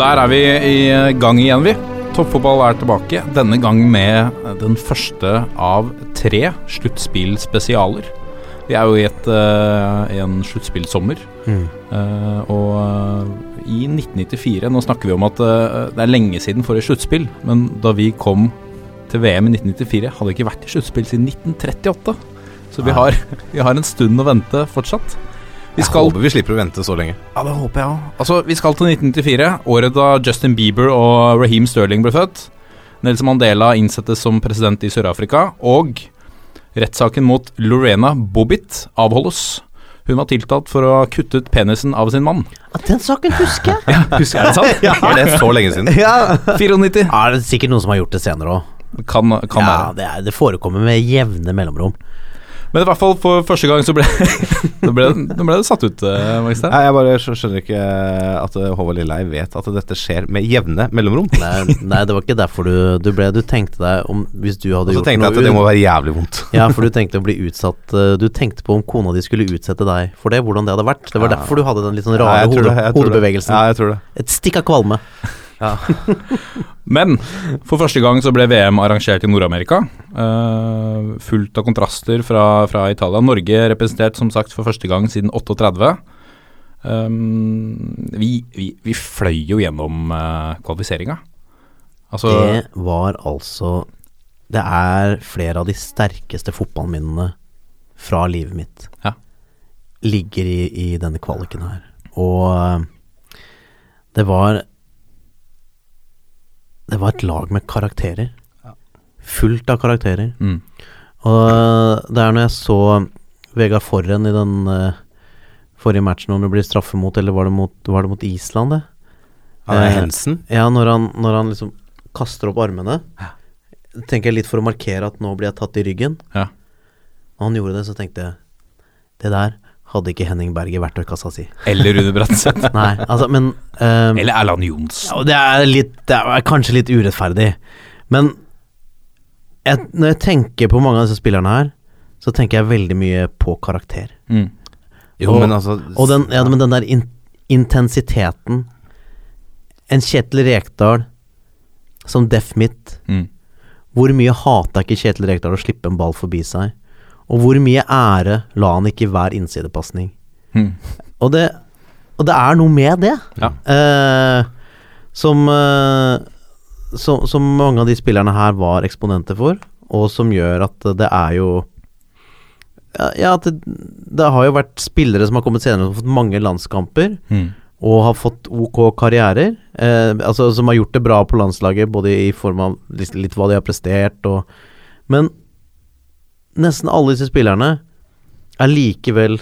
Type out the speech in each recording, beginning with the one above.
Der er vi i gang igjen, vi. Toppfotball er tilbake, denne gang med den første av tre sluttspillspesialer. Vi er jo i, et, uh, en sluttspillsommer. Mm. Uh, og uh, i 1994 Nå snakker vi om at det er lenge siden forrige sluttspill, men da vi kom til VM i 1994, hadde det ikke vært i sluttspill siden 1938. Så vi har, vi har en stund å vente fortsatt. Vi skal, jeg håper vi slipper å vente så lenge. Ja, det håper jeg òg. Altså, vi skal til 1994, året da Justin Bieber og Raheem Sterling ble født. Nelson Mandela innsettes som president i Sør-Afrika, og rettssaken mot Lorena Bobbitt avholdes. Hun var tiltalt for å ha kuttet penisen av sin mann. At den saken husker jeg. ja, husker jeg det sant? ja. Er det så lenge siden? ja. 94. Ja, det er sikkert noen som har gjort det senere òg. Kan, kan ja. Det, er, det forekommer med jevne mellomrom. Men i hvert fall for første gang så ble, det ble, det ble det satt ut, uh, Magstein. Nei, jeg bare skjønner ikke at Håvard Lilleheie vet at dette skjer med jevne mellomrom. Nei, nei, det var ikke derfor du, du ble Du tenkte deg om Hvis du hadde gjort noe så tenkte jeg at det må være jævlig vondt. Ja, for du tenkte å bli utsatt eh, Du tenkte på om kona di skulle utsette deg for det, hvordan det hadde vært. Det var ja. derfor du hadde den litt sånn rare nei, hode, hodebevegelsen. Ja, jeg tror det. Et stikk av kvalme. Ja. Men for første gang så ble VM arrangert i Nord-Amerika. Uh, fullt av kontraster fra, fra, Italia. Norge representert som sagt for første gang siden 38. Um, vi, vi, vi, fløy jo gjennom uh, kvalifiseringa. Altså, det var altså Det er flere av de sterkeste fotballminnene fra livet mitt. Ja. Ligger i, i denne kvaliken her. Og uh, det var det var et lag med karakterer. Fullt av karakterer. Mm. Og det er når jeg så Vegard Forren i den uh, forrige matchen, om det blir straffe mot Eller var det mot, var det mot Island, det? Ja, det Hensen? Uh, ja, når han, når han, liksom kaster opp armene. Ja. Tenker jeg litt for å markere at nå blir jeg tatt i ryggen. Ja. Og han gjorde det, så tenkte jeg Det der hadde ikke Henning Berg i verktøykassa si. Eller Rune Bratseth. Nei, altså, men um, Eller Erland Johnsen. Ja, det er, litt, det er kanskje litt urettferdig, men jeg, når jeg tenker på mange av disse spillerne her, så tenker jeg veldig mye på karakter. Mm. Jo, og, men altså Og den, ja, men den der in, intensiteten En Kjetil Rekdal som deff mitt Mm. Hvor mye hata ikke Kjetil Rekdal å slippe en ball forbi seg? Og hvor mye ære la han ikke i hver innsidepasning? Mm. Og, det, og det er noe med det. Ja. Eh, som, eh, som, som mange av de spillerne her var eksponenter for, og som gjør at det er jo Ja, at det, det har jo vært spillere som har kommet senere og fått mange landskamper. Mm. Og har fått ok karrierer. Eh, altså Som har gjort det bra på landslaget, både i form av litt, litt hva de har prestert og Men nesten alle disse spillerne er likevel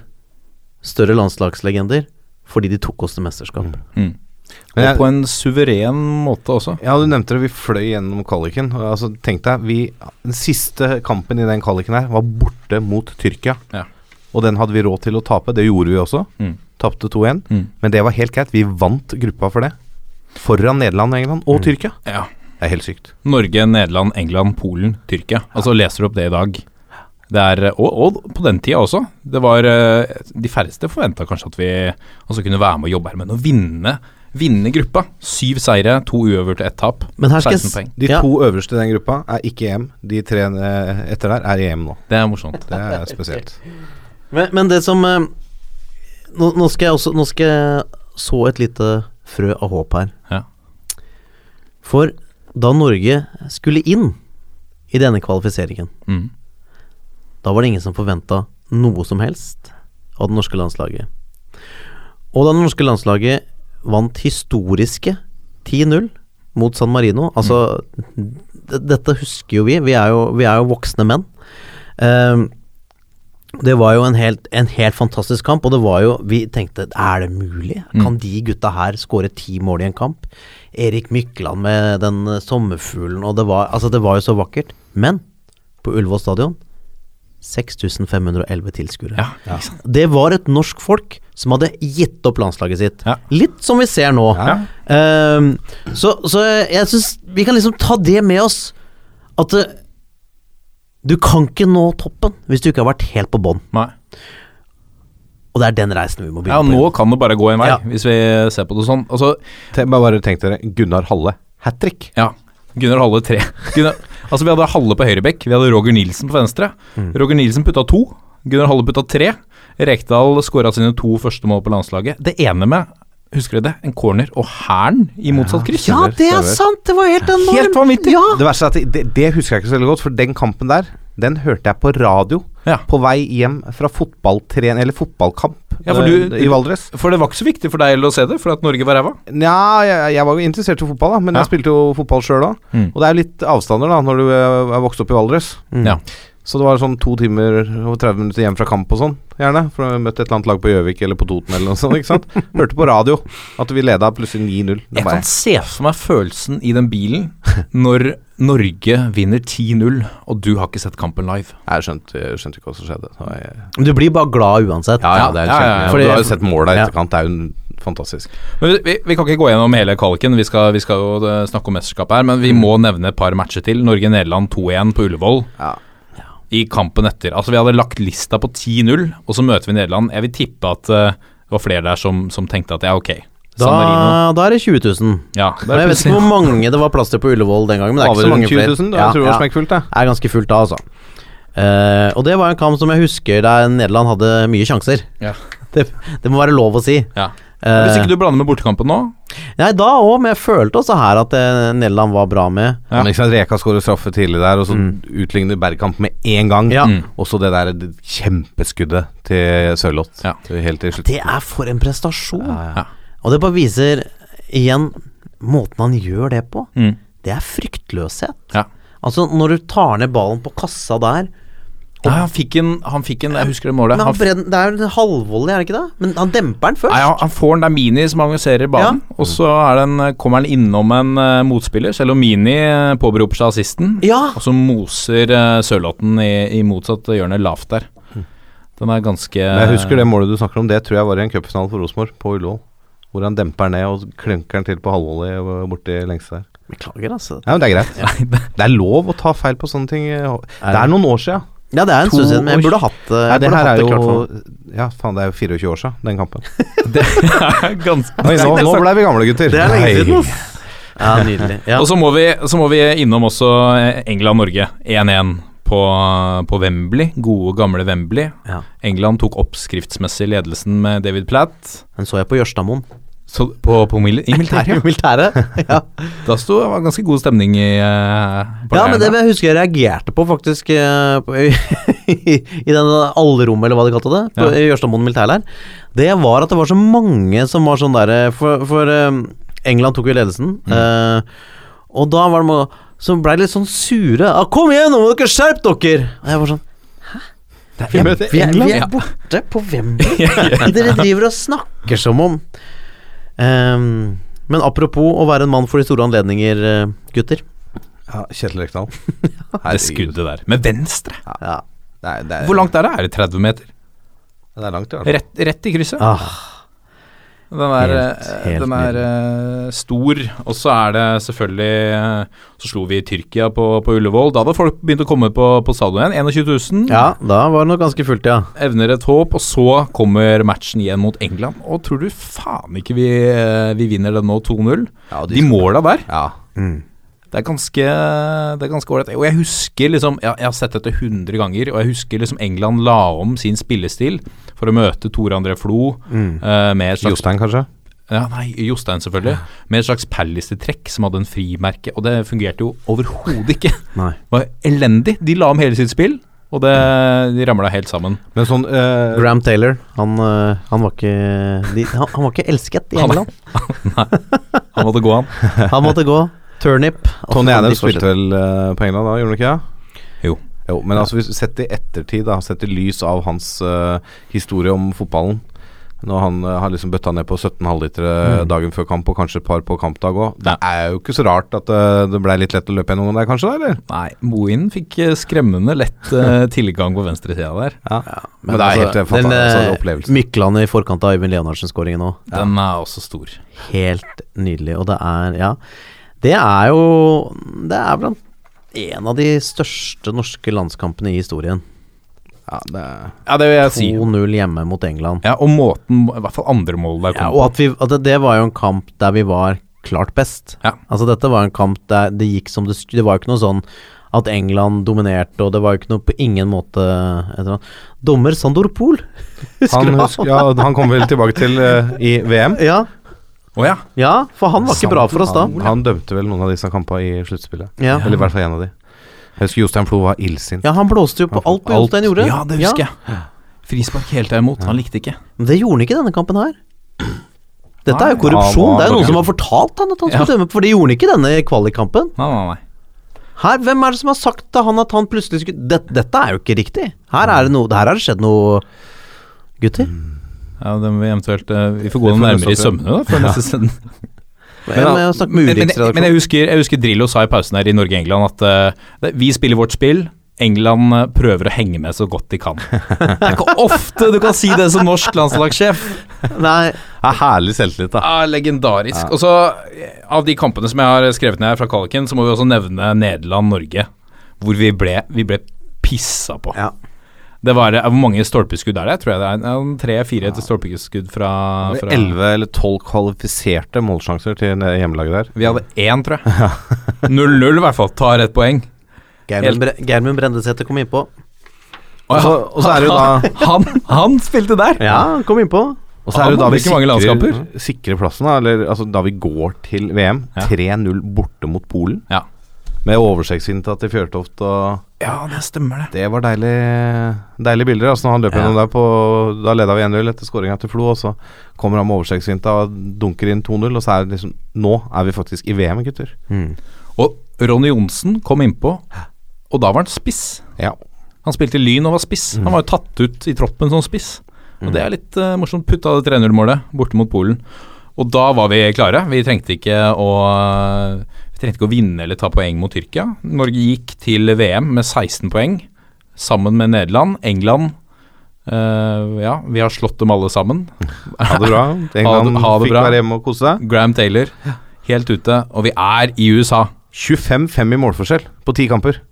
større landslagslegender fordi de tok oss til mesterskap. Mm. Og jeg, på en suveren måte også. Ja, du nevnte det, vi fløy gjennom kvaliken. Altså, tenk deg, vi, Den siste kampen i den kvaliken her var borte mot Tyrkia. Ja. Og den hadde vi råd til å tape, det gjorde vi også. Mm. Tapte 2-1. Mm. Men det var helt greit, vi vant gruppa for det. Foran Nederland, England og Tyrkia. Ja. Det er helt sykt. Norge, Nederland, England, Polen, Tyrkia. Altså leser du opp det i dag. Det er, og, og på den tida også. Det var eh, De færreste forventa kanskje at vi også kunne være med og jobbe her, men å vinne, vinne gruppa. Syv seire, to uøverte, ett tap. Men her skal 16 poeng. De Ja. to øverste i den gruppa er ikke EM. De tre eh, etter der er i EM nå. Det er morsomt. Det er spesielt. Men, men det som eh, nå, nå skal jeg også Nå skal jeg så et lite frø av håp her. Ja. For da Norge skulle inn i denne kvalifiseringen, Mm. Da var det ingen som forventa noe som helst av det norske landslaget. Og da det norske landslaget vant historiske 10-0 mot San Marino Altså, dette husker jo vi. Vi er jo, vi er jo voksne menn. Ehm, Det var jo en helt, en helt fantastisk kamp, og det var jo Vi tenkte er det mulig? Kan de gutta her skåre ti mål i en kamp? Erik Mykland med den sommerfuglen, og det var Altså, det var jo så vakkert. Men på Ullevål stadion 6511 tilskuere. Ja, ja. Det var et norsk folk som hadde gitt opp landslaget sitt. Ja. Litt som vi ser nå. Um, så, så jeg syns vi kan liksom ta det med oss. At eh, du kan ikke nå toppen hvis du ikke har vært helt på bånn. Og det er den reisen vi må Ja, begynne nå på. kan det bare gå en vei, Ja. hvis vi ser på det sånn. Altså, Bare tenk dere Gunnar Halle. Hat trick. ja. Gunnar Halle tre. Gunnar, altså, vi hadde Halle på høyrebekk, vi hadde Roger Nilsen på venstre. Roger Nilsen putta to, Gunnar Halle putta tre. Rekdal skåra sine to første mål på landslaget. Det ene med Husker du det? En corner og hæren i motsatt kryss. Ja, det er sant! Det var helt enormt! Helt vanvittig. Ja. Det verste er at det, det husker jeg ikke så veldig godt, for den kampen der, den hørte jeg på radio Ja. på vei hjem fra fotballtren eller fotballkamp Ja, for eh, du- i Valdres. For det var ikke så viktig for deg å se det, for at Norge var ræva. Nja, jeg, jeg var jo interessert i fotball, da, men Ja. jeg spilte jo fotball sjøl òg. Mm. Og det er jo litt avstander da når du eh, er vokst opp i Valdres. Ja. Så det var sånn to timer og 30 minutter hjem fra kamp og sånn, gjerne. For vi møtte et eller annet lag på Gjøvik eller på Toten eller noe sånt, ikke sant. Hørte på radio at vi leda plutselig 9-0. Jeg kan se for meg følelsen i den bilen når Norge vinner 10-0, og du har ikke sett kampen live. Jeg skjønte, jeg skjønte ikke hva som skjedde. Jeg, Men Du blir bare glad uansett. ja, ja, det er Ja, ja, ja. Fordi- Du har jo sett måla i etterkant, det er jo fantastisk. Men vi, vi, vi kan ikke gå gjennom hele kalken, vi skal, vi skal jo eh, snakke om mesterskapet her. Men vi må nevne et par matcher til. Norge-Nederland 2-1 på Ullevål. Ja. I kampen etter. Altså Vi hadde lagt lista på 10-0, og så møter vi Nederland. Jeg vil tippe at uh, det var flere der som, som tenkte at ja, ok. Da, da er det 20 000. Ja, det Men jeg vet ikke hvor mange det var plass til på Ullevål den gangen. Men det er ikke så mange 20 000, flere. Da, Jeg tror det var smekkfullt, det. er ganske fullt da, altså. Uh, og det var en kamp som jeg husker der Nederland hadde mye sjanser. Ja. Det, det må være lov å si. Ja. Eh, Hvis ikke du blander med bortekampen nå Nei, da òg, men jeg følte også her at eh, Nederland var bra med. Ja. Men ikke sant, Reka skårer straffe tidlig der, og så utligner Bergkamp med én gang. Ja. Mm. Og så det der det kjempeskuddet til Sørloth Ja. Helt til slutt. Det er for en prestasjon! Ja. Og det bare viser igjen måten han gjør det på. Mm. Det er fryktløshet. Ja. Altså, når du tar ned ballen på kassa der Nei, han fikk en, han fikk en Jeg husker det målet. Men Han han Det er jo en halvvolley, er det ikke det? Men han demper den først. Nei, han, får den det er Mini som avanserer banen, og så er den, kommer han innom en uh, motspiller, selv om Mini eh, påberoper seg assisten. Ja. Og så moser uh, Sørlotten i, i motsatt hjørne lavt der. Den er ganske Men jeg husker det målet du snakker om, det tror jeg var i en cupfinale for Rosenborg, på Ullevål. Hvor han demper ned og klønker den til på halvvolley borti lengste der. Beklager, altså. Ja, men det er greit. Det er lov å ta feil på sånne ting. Det er noen år sia. Ja, det er en stund siden, men jeg burde hatt det. Ja, det her hatt er jo. Ja, faen, det er jo 24 år siden, den kampen. Det er ganske Oi, nå, nå ble vi gamle, gutter. Det er lenge siden, ass. Ja, nydelig. Ja. Og så må, vi, så må vi innom også eh, England-Norge. 1-1 på, på Wembley. Gode, gamle Wembley. Ja. England tok oppskriftsmessig ledelsen med David Platt. Den så jeg på Jørstadmoen. Så på, på mil I militæret, ja. Militæret. ja. Da sto det var ganske god stemning i uh, ja, men det jeg husker jeg reagerte på, faktisk, uh, på, i, i den allrommet, eller hva de kalte det, på, Ja. i Jørstadmoen militærleir, det var at det var så mange som var sånn derre For, for eh, England tok jo ledelsen, Mm. uh, og da var det mange som blei litt sånn sure. Ah, 'Kom igjen, nå må dere skjerpe dere!' Og jeg var sånn Hæ? Vi er, vi, er, vi er borte på Wembley. Dere driver og snakker som om Ehm, Men apropos å være en mann for de store anledninger, eh, gutter. Ja, Kjetil Rekdal. Det skuddet der. Med venstre. Ja. Det er, det er, Hvor langt er det? Er det 30 meter? Det er langt, i hvert fall. Rett, rett i krysset. Ah, Den er, Helt- eh, helt den er eh, stor. Og så er det selvfølgelig eh, Så slo vi Tyrkia på, på Ullevål. Da hadde folk begynt å komme på, på stadion igjen. 21 000. ja, da var det nok ganske fullt, ja. Evner et håp. Og så kommer matchen igjen mot England. Og tror du faen ikke vi, vi vinner den nå 2-0? Ja, De måla der. Ja. Ganske Det er ganske ålreit. Og jeg husker liksom jeg, jeg har sett dette 100 ganger, og jeg husker liksom England la om sin spillestil for å møte Tore André Flo eh, med et slags Jostein, kanskje? ja, Nei, Jostein, selvfølgelig. Med et slags Pallister-trekk som hadde en frimerke, og det fungerte jo overhodet ikke. Nei. Det var elendig. De la om hele sitt spill, og det, de ramla helt sammen. Men sånn uh, Graham Taylor, han, uh, han var ikke de, han, han var ikke elsket i Han- England. Han måtte gå, han. Han måtte gå. Turnip. og Tony Adams spilte vel uh, på England da, gjorde han ikke det? Jo. Jo, men altså hvis sett i ettertid, da, sett i lys av hans uh, historie om fotballen Når han uh, har liksom bøtta ned på 17 halvlitere dagen før kamp, og kanskje et par på kampdag òg. Det er jo ikke så rart at uh, det blei litt lett å løpe gjennom der, kanskje? eller? Nei, Moen fikk skremmende lett uh, tilgang på venstresida der. Men, det er helt altså, fantastisk den, eh, altså, opplevelse. Mykland i forkant av Øyvind Leonardsen-skåringen òg. Den er også stor. Helt nydelig. Og det er Ja. Det er jo Det er blant en av de største norske landskampene i historien. Ja, det Ja, det vil jeg si. 2-0 hjemme mot England. Ja, Og måten, i hvert fall andre mål der Ja, kom og at, vi, at det, det var jo en kamp der vi var klart best. Ja. Altså Dette var en kamp der det gikk som det Det var jo ikke noe sånn at England dominerte, og det var jo ikke noe på ingen måte etter. Dommer Sandor Pool. han, husk, ja, han kom vel tilbake til uh, i VM. Ja, Å ja. ja, for han var ikke bra for oss da. Han, han dømte vel noen av disse kampene i sluttspillet. Ja. Eller i hvert fall en av de. Jeg husker Jostein Flo var illsint. Ja, han blåste jo på alt på Jostein gjorde. ja, det husker jeg. Frispark helt imot. Han likte ikke. Men det gjorde han ikke denne kampen her. Dette er jo korrupsjon. Det er jo noen som har fortalt han at han skulle Ja. dømme, for det gjorde han ikke denne kvalikkampen. Nei, nei, nei. Her, Hvem er det som har sagt til han at han plutselig skulle Dette, dette er jo ikke riktig. Her er det noe Her har det skjedd noe Gutter? Ja, det må vi eventuelt uh, Vi får gå noe nærmere i sømmene da, før neste sending. Men, må Men, men, men jeg, husker, jeg husker Drillo sa i pausen her i Norge-England at uh, vi spiller vårt spill. England eh, prøver å henge med så godt de kan. Det er ikke ofte du kan si det som norsk landslagssjef. Nei, Det er herlig selvtillit, da. Ja, legendarisk. Og så, eh, av de kampene som jeg har skrevet ned fra kvaliken, så må vi også nevne Nederland-Norge, hvor vi ble, vi ble pissa på. Ja. Det var eh, Hvor mange stolpeskudd er det? Tror jeg det er tre-fire ja. stolpeskudd fra, fra Elleve eller tolv kvalifiserte målsjanser til hjemmelaget der. Vi hadde én, tror jeg. 0-0 i hvert fall. Tar ett poeng. Geirmund Bre- Brendesæter kom innpå. Og så, og så er det jo da Han, han spilte der! Ja, han kom innpå. Og så er det da vi sikrer, sikrer plassen, da. Eller altså da vi går til VM. Ja. 3-0 borte mot Polen. Ja. Med oversiktsfinta til Fjørtoft og Ja, det stemmer, det. Det var deilig deilige bilder. Altså når han løper Ja. gjennom der på Da leda vi 1-0 etter skåringa til Flo, og så kommer han med oversiktsfinta og dunker inn 2-0, og så er det liksom Nå er vi faktisk i VM, gutter. Og Ronny Johnsen kom innpå, og da var han spiss. Ja. Han spilte Lyn og var spiss. Han var jo tatt ut i troppen som spiss. Og det er litt uh, morsomt. Putta det 3-0-målet borte mot Polen. Og da var vi klare. Vi trengte ikke å Vi trengte ikke å vinne eller ta poeng mot Tyrkia. Norge gikk til VM med 16 poeng, sammen med Nederland. England Uh, Ja, vi har slått dem alle sammen. Ha det bra. England ha det fikk bra. være hjemme og kose seg. Graham Taylor helt ute, og vi er i USA. 25-5 i målforskjell på ti kamper.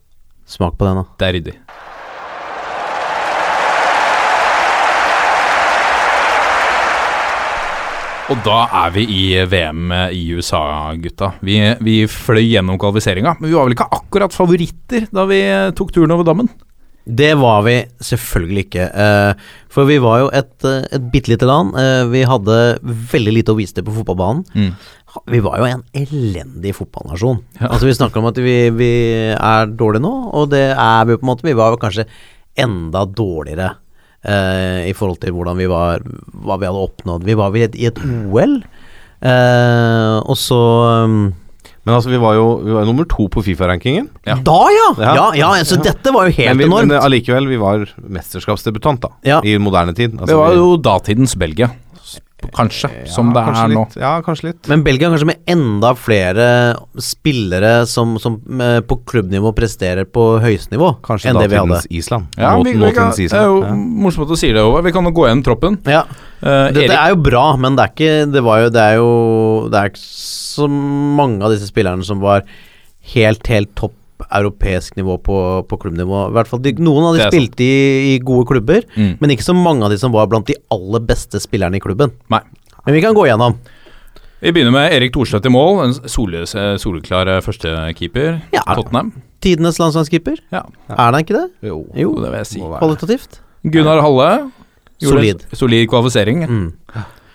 Smak på den, da. Det er ryddig. Og da er vi i VM i USA, gutta. Vi, vi fløy gjennom kvalifiseringa, men vi var vel ikke akkurat favoritter da vi tok turen over dammen? Det var vi selvfølgelig ikke. eh, for vi var jo et, eh, et bitte lite land. eh, vi hadde veldig lite å vise til på fotballbanen. Mm. Vi var jo en elendig fotballnasjon. Ja. Altså Vi snakker om at vi, vi er dårlige nå, og det er vi på en måte. Vi var jo kanskje enda dårligere i forhold til hvordan vi var, hva vi hadde oppnådd. Vi var vel i et, OL, eh, og så um, Men altså, vi var jo, vi var nummer to på Fifa-rankingen. Ja. Da, ja! Ja. Ja, ja, altså dette var jo helt Men, vi, enormt. men allikevel, vi var mesterskapsdebutant, da. Ja. I moderne tid. Altså, Det var jo datidens Belgia, kanskje, som det kanskje er nå. Ja, kanskje litt. Men Belgia kanskje med enda flere spillere som, som eh, på klubbnivå presterer på høyeste nivå Kanskje enn det vi hadde. datidens Island. Ja, Nå- vi, vi kan, nåtidens det er jo ja. morsomt at du sier det, Håvard. Vi kan jo gå gjennom troppen. Ja, Eh, Dette er jo bra, men det er ikke Det var jo Det er jo Det er ikke så mange av disse spillerne som var helt, helt topp europeisk nivå på, på klubbnivå. I hvert fall de, Noen av de spilte i, i gode klubber, Mm. men ikke så mange av de som var blant de aller beste spillerne i klubben. Nei. Men vi kan gå gjennom. Vi begynner med Erik Thorstvedt i mål, en sole, soleklar eh, førstekeeper. Ja. Tottenham. Tidenes landslagskeeper. Ja. Er han ikke det? Jo. Jo, det vil jeg si. Kvalitativt. Gunnar Halle. Solid. en Solid kvalifisering. Mm.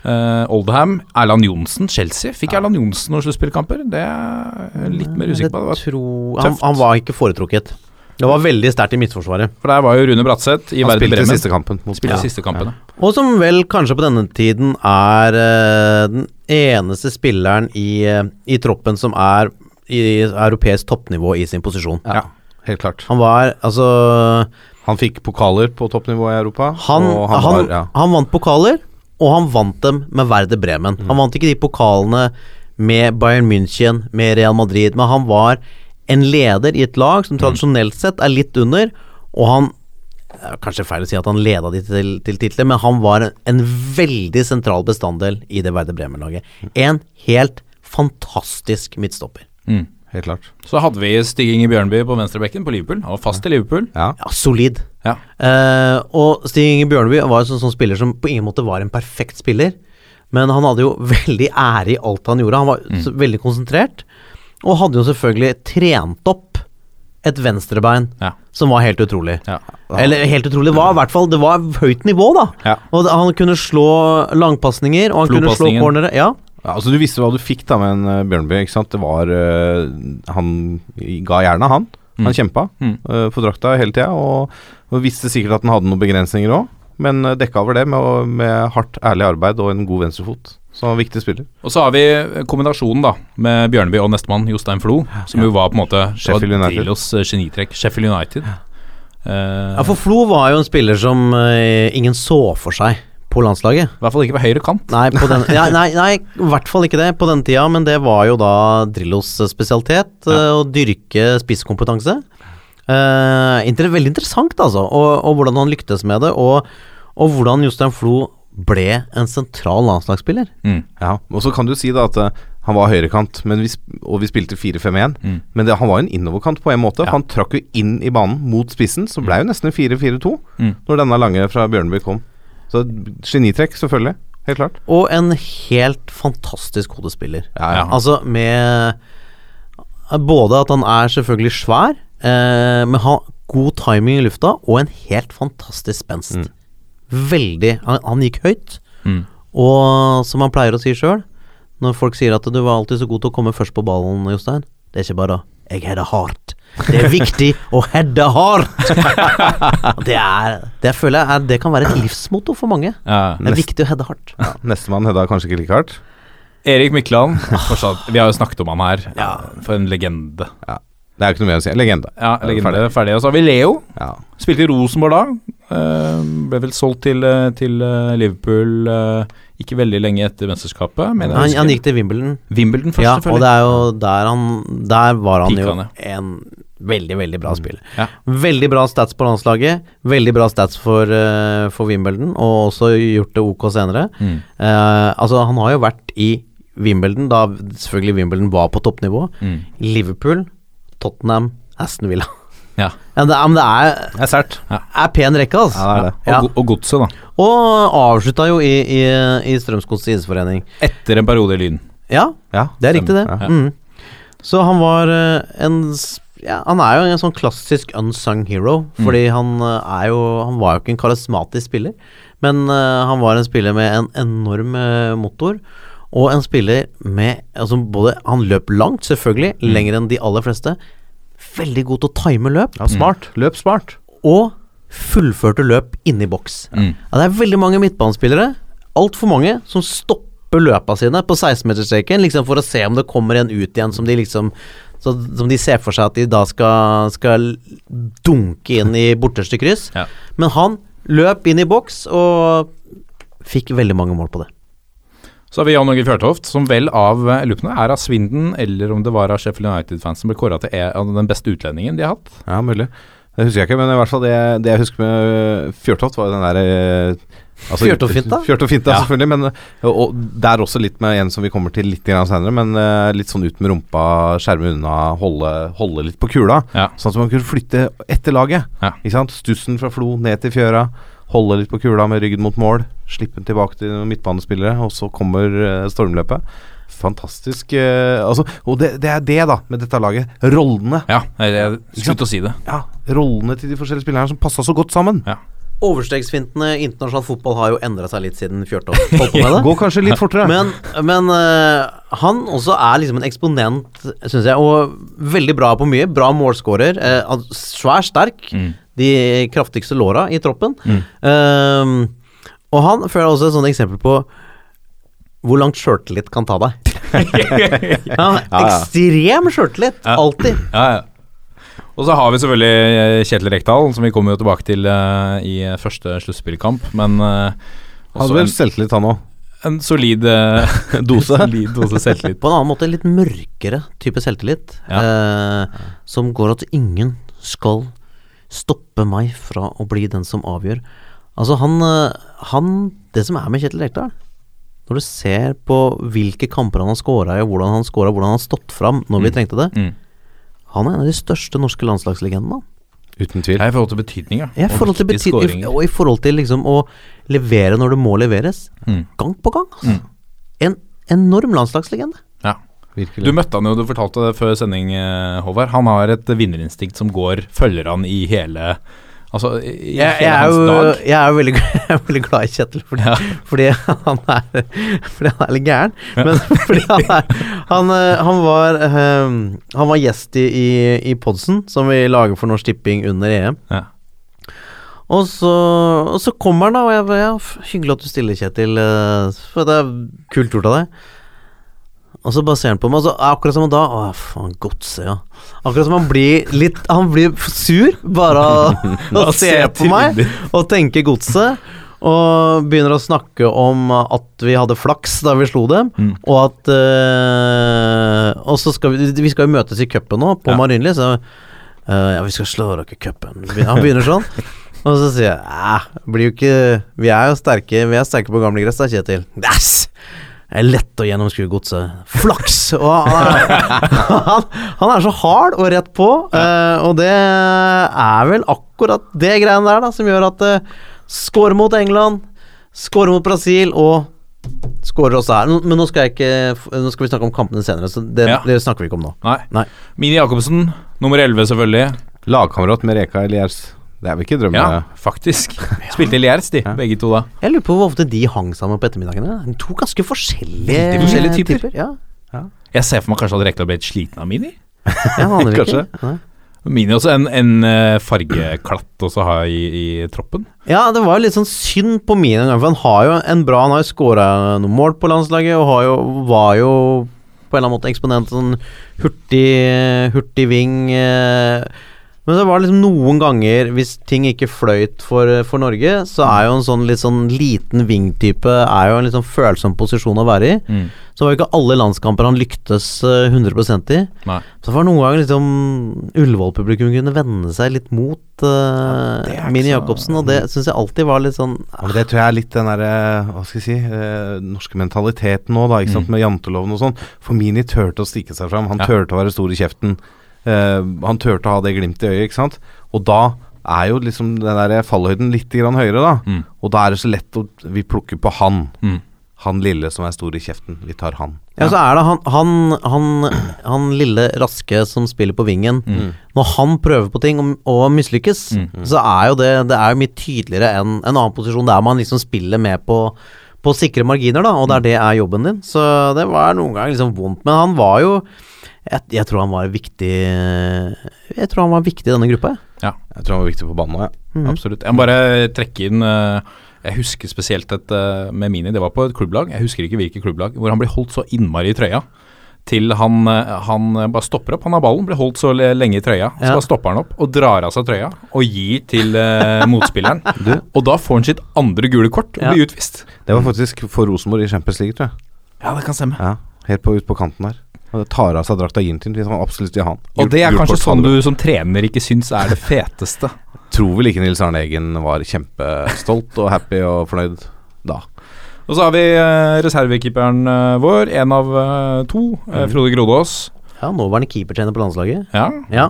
Eh, Oldham. Erland Johnsen, Chelsea. Fikk Erland Johnsen noen sluttspillkamper? Det er litt mer usikker på. Det var, Jeg han, han var ikke foretrukket. Det var veldig sterkt i midtforsvaret. for der var jo Rune Bratseth i Han spilte Bremen. siste kampen. Spilte Ja. siste kampen. Ja. Og som vel kanskje på denne tiden er uh, den eneste spilleren i, uh, i troppen som er i europeisk toppnivå i sin posisjon. Ja. Helt klart. Han var altså Han fikk pokaler på toppnivå i Europa. Han, og han, han, var, ja. han vant pokaler, og han vant dem med Werder Bremen. Mm. Han vant ikke de pokalene med Bayern München, med Real Madrid, men han var en leder i et lag Mm. som tradisjonelt sett er litt under, og han Kanskje feil å si at han leda de til, til titler, men han var en, en veldig sentral bestanddel i det Werder Bremen-laget. En helt fantastisk midtstopper. Mm. Helt klart. Så hadde vi Stig Inge Bjørnby på venstrebekken på Liverpool. Han var fast i Liverpool. Ja. Ja, solid. Ja. Uh, og Stig Inge Bjørnby var en sånn spiller som på ingen måte var en perfekt spiller, men han hadde jo veldig ære i alt han gjorde. Han var så, veldig konsentrert, og hadde jo selvfølgelig trent opp et venstrebein Ja. som var helt utrolig. Ja. Eller helt utrolig, var i hvert fall Det var høyt nivå, da. Ja. Og han kunne slå langpasninger, og han kunne slå cornere. Ja. Ja, altså Du visste hva du fikk da med en uh, Bjørnby. ikke sant? Det var uh, Han ga jernet, han. Han kjempa Mm. eh, for drakta hele tida, og, og visste sikkert at han hadde noen begrensninger òg, men uh, dekka over det med, med hardt, ærlig arbeid og en god venstrefot. Så han var viktig spiller. Og så har vi kombinasjonen da med Bjørneby og nestemann Jostein Flo, som jo var på en måte Sheffield United. Eh, genitrekk. Sheffield United. Uh, ja, for Flo var jo en spiller som eh, ingen så for seg på landslaget. I hvert fall ikke på høyre kant. Nei, på den, ja, nei, nei, i hvert fall ikke det på den tida, men det var jo da Drillos spesialitet, Ja. å dyrke spisskompetanse. Uh, inter veldig interessant, altså, og, og hvordan han lyktes med det, og, og hvordan Jostein Flo ble en sentral landslagsspiller. Mm. Ja, Og så kan du si da at eh, han var høyrekant, men vi, sp- og vi spilte 4-5-1. Mm. Men det, han var jo en innoverkant på en måte. Ja. for Han trakk jo inn i banen mot spissen, så ble jo nesten 4-4-2 Mm. når denne lange fra Bjørneby kom. Så genitrekk, selvfølgelig. Helt klart. Og en helt fantastisk hodespiller. Ja, ja. Altså med Både at han er selvfølgelig svær, eh, men har god timing i lufta, og en helt fantastisk spenst. Mm. Veldig han, han gikk høyt, Mm. og som han pleier å si sjøl, når folk sier at du var alltid så god til å komme først på ballen, Jostein, det er ikke bare 'jeg header hardt'. Det er viktig å hedde hardt! det er Det føler jeg er, det kan være et livsmotto for mange. Ja. Det er viktig å hedde hardt. Ja, Nestemann hedda kanskje ikke like hardt. Erik Mykland, fortsatt, vi har jo snakket om han her. For en legende. Ja. Det er jo ikke noe mer å si. Legende. Ja, Ja, legende. ferdig. Ferdig. Og så har vi Leo. Ja. Spilte i Rosenborg da. Uh, ble vel solgt til, eh, til eh, Liverpool eh, ikke veldig lenge etter mesterskapet. Han, han gikk til Wimbledon. Wimbledon først, Ja, og det er jo der han Der var han Peak jo en veldig, veldig bra spill. Ja. Veldig bra stats på landslaget, veldig bra stats for, uh, for Wimbledon, og også gjort det ok senere. Mm. Uh, altså, han har jo vært i Wimbledon, da selvfølgelig Wimbledon var på toppnivå. Mm. Liverpool, Tottenham, Aston Villa. Ja. Ja, det, er- men det er, Det er sært. er pen rekke, altså. Ja, det er det. Og, Ja. og godset, da. Og avslutta jo i, i, i Strømsgods idrettsforening. Etter en periode i Lyn. Ja, Ja, det er riktig, det. Ja. Mm. Så han var eh, en ja, Han er jo en sånn klassisk unsung hero, fordi han eh, er jo Han var jo ikke en karismatisk spiller, men uh, han var en spiller med en enorm uh, motor. Og en spiller med altså både Han løp langt, selvfølgelig, lenger enn de aller fleste. Veldig god til å time løp, Ja, smart. Løp smart. og fullførte løp inni boks. Mm. Ja, det er veldig mange midtbanespillere, altfor mange, som stopper løpa sine på 16-meterstreken liksom for å se om det kommer en ut igjen som de liksom så, Som de ser for seg at de da skal, skal dunke inn i borteste kryss. Ja. Men han løp inn i boks og fikk veldig mange mål på det. Så har vi Jan Åge Fjørtoft, som vel av eh, det er av Svinden eller om det var av Sheffield United-fans som ble kåra til den beste utlendingen de har hatt. Ja, mulig. Det husker jeg ikke, men i hvert fall det, det jeg husker med Fjørtoft, var jo den derre altså, Fjørtoft-finta? Fjørtoft-finta, Ja. selvfølgelig. Men og, og der også litt med en som vi kommer til litt senere, men eh, litt sånn ut med rumpa, skjerme unna, holde, holde litt på kula. Ja. Sånn at man kunne flytte etter laget. Ja. Ikke sant? Stussen fra Flo ned til fjøra. Holde litt på kula med ryggen mot mål. Slippe den tilbake til midtbanespillere, og så kommer eh, stormløpet. Fantastisk eh, altså, Og det, det er det, da, med dette laget. Rollene. Ja, jeg, Ikke slutt å si det. Ja, rollene til de forskjellige spillerne som passa så godt sammen. Overstegsfintene i internasjonal fotball har jo endra seg litt siden Fjørtoft holdt på med det. Går kanskje litt fortere. Men, men uh, han også er liksom en eksponent, syns jeg, og veldig bra på mye. Bra målskårer. Uh, svær sterk. Mm. De kraftigste låra i troppen. Ehm, og han føler jeg også et sånt eksempel på hvor langt sjøltillit kan ta deg. ja, ja. ekstrem sjøltillit. Ja. Alltid. Ja, ja. Og så har vi selvfølgelig eh, Kjetil Rekdal, som vi kommer jo tilbake til uh, i første sluttspillkamp. Men uh, Hadde vel selvtillit, han òg. en solid uh, Dose. solid dose selvtillit. På en annen måte litt mørkere type selvtillit. Eh, som går at ingen skal stoppe meg fra å bli den som avgjør. Altså, han, eh, han Det som er med Kjetil Rekdal Når du ser på hvilke kamper han har scora i, og hvordan han scora, hvordan han har stått fram når vi trengte det Mm. Han er en av de største norske landslagslegendene. Uten tvil. Ja, I forhold til betydning, ja. I Og forhold til og i forhold til liksom å levere når det må leveres. Mm. Gang på gang. Altså. En enorm landslagslegende. Ja. Virkelig. Du møtte han jo, du fortalte det før sending, eh, Håvard. Han har et vinnerinstinkt som går, følger han i hele Altså, i Jeg, hele jeg, er jo, jeg er jo veldig, jeg er veldig glad i Kjetil, fordi, Ja. fordi, han er, fordi han er litt gæren. Men fordi han er Han, eh, han, var, eh, han var gjest i, i, i Podsen, som vi lager for Norsk Tipping under EM. Ja. Og så, og så kommer han, da, og jeg ja, Hyggelig at du stiller, Kjetil. eh, For det er kult gjort av deg. Og så bare ser han på meg, og så akkurat som han da Å, faen, godset, ja. Akkurat som han blir litt Han blir sur bare av å se på meg og tenke godset. Og begynner å snakke om at vi hadde flaks da vi slo dem, Mm. og at eh, Og så skal vi Vi skal jo møtes i cupen nå, på Ja. Marienlyst. Så eh, ja, vi skal slå dere i cupen. Han begynner sånn. Og så sier jeg blir jo ikke Vi er jo sterke Vi er sterke på gamle gress da, Kjetil. Yes! Er lett å gjennomskue godset. Flaks! Og han, er, han, han er så hard og rett på, uh, og det er vel akkurat det greiene der da som gjør at uh, Skårer mot England, skårer mot Brasil og skårer også her. Men nå skal, jeg ikke, nå skal vi snakke om kampene senere, så det, Ja. det snakker vi ikke om nå. Nei. Nei. Mini Jacobsen, nummer 11 selvfølgelig. Lagkamerat med Reka Eliers. Det er vel ikke drømmen? Ja, faktisk. Spilte i Lierz, de, begge to da. Jeg lurer på hvor ofte de hang sammen på ettermiddagene. To ganske forskjellige, Veldig forskjellige typer. Ja, Jeg ser for meg kanskje at Rekdal ble litt sliten av Mini. ikke. Kanskje. Nei. Mini også en, en eh, fargeklatt også ha i, i troppen. Ja, det var litt sånn synd på Mini en gang, for han har jo en bra Han har jo skåra noen mål på landslaget, og har jo, var jo på en eller annen måte eksponent sånn hurtig, hurtig ving. eh, Men så var det liksom noen ganger, hvis ting ikke fløyt for, for Norge, så er jo en sånn litt sånn liten vingtype Er jo en litt sånn følsom posisjon å være i. Så var jo ikke alle landskamper han lyktes eh, 100 i. Nei. Så det var noen ganger liksom Ullevål-publikum kunne vende seg litt mot uh, er Mini Jacobsen, og det syns jeg alltid var litt sånn Ja, det tror jeg er litt den derre Hva skal jeg si uh, norske mentaliteten nå, da. Ikke sant, Med janteloven og sånn. For Mini turte å stikke seg fram. Han Ja. turte å være stor i kjeften. Eh, han turte å ha det glimtet i øyet, ikke sant. Og da er jo liksom den der fallhøyden litt grann høyere, da. Mm. Og da er det så lett å Vi plukker på han. Mm. Han lille som er stor i kjeften. Vi tar han. Ja, så er det han, han, han, han lille raske som spiller på vingen. Når han prøver på ting og, og mislykkes, så er jo det Det er jo mye tydeligere enn en annen posisjon der man liksom spiller med på på sikre marginer, da, og er det er jobben din. Så det var noen ganger liksom vondt. Men han var jo Jeg, jeg tror han var viktig Jeg tror han var viktig i denne gruppa. Ja, Jeg tror han var viktig på banen òg, jeg. absolutt. Jeg må bare trekke inn eh, Jeg husker spesielt et eh, med Mini. Det var på et klubblag. Jeg husker ikke hvilket klubblag. Hvor han blir holdt så innmari i trøya. Til han, eh, han bare stopper opp. Han har ballen, blir holdt så lenge i trøya. Så Ja. bare stopper han opp og drar av seg trøya og gir til eh, motspilleren. Og da får han sitt andre gule kort og Ja. blir utvist. Det var faktisk for Rosenborg i Champions League, tror jeg. Ja, det kan stemme. Ja, Helt på, ut på kanten der. Og tar av seg drakta gir den til hvis han absolutt vil ha den. Og det er kanskje sånn du som trener ikke syns er det feteste. Tror vel ikke Nils Arne Eggen var kjempestolt og happy og fornøyd da. Og så har vi eh, reservekeeperen eh, vår, en av eh, to, eh, Frode Grodås. Ja, nåværende keepertrener på landslaget. Ja. Ja.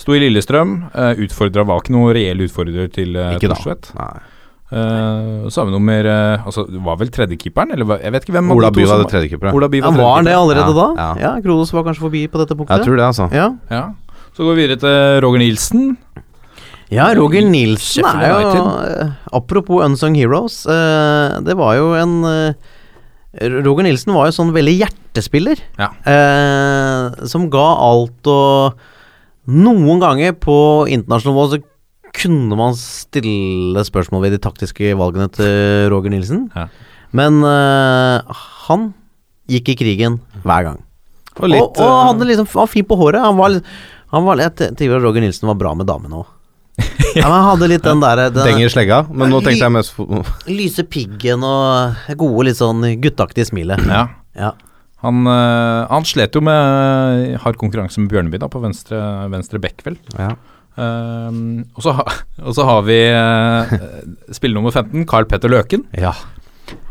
Sto i Lillestrøm. Utfordra var ikke noe reell utfordrer til. Thorstvedt. Nei. Eh, så har vi nummer uh, Altså, det var vel tredjekeeperen? Eller jeg vet ikke hvem Ola By var det tredjekeeperet. Ola By Ja, var han det allerede Ja, da? ja. Ja, Kronos var kanskje forbi på dette punktet? Jeg tror det, altså. Ja. Ja. Så går vi videre til Roger Nilsen. Ja, Roger Nilsen er jo eh, Apropos Unsung Heroes. eh, det var jo en eh, Roger Nilsen var jo sånn veldig hjertespiller. Ja. eh, som ga alt og Noen ganger på internasjonalt nivå så kunne man stille spørsmål ved de taktiske valgene til Roger Nilsen. Ja. Men uh, han gikk i krigen hver gang. Og litt og, og hadde liksom, var fin på håret. Han var, Han var, jeg tenker Roger Nilsen var bra med damene òg. Ja, men han hadde litt den derre den Denger slegga, men nå tenkte jeg mest lyse piggen og gode, litt sånn gutteaktige smilet. Ja. Ja. Han, eh, han slet jo med hard konkurranse med Bjørneby da, på venstre, venstre vel. ja. Ehm, og, så ha, og så har vi uh, spiller nummer 15, Carl Petter Løken. ja.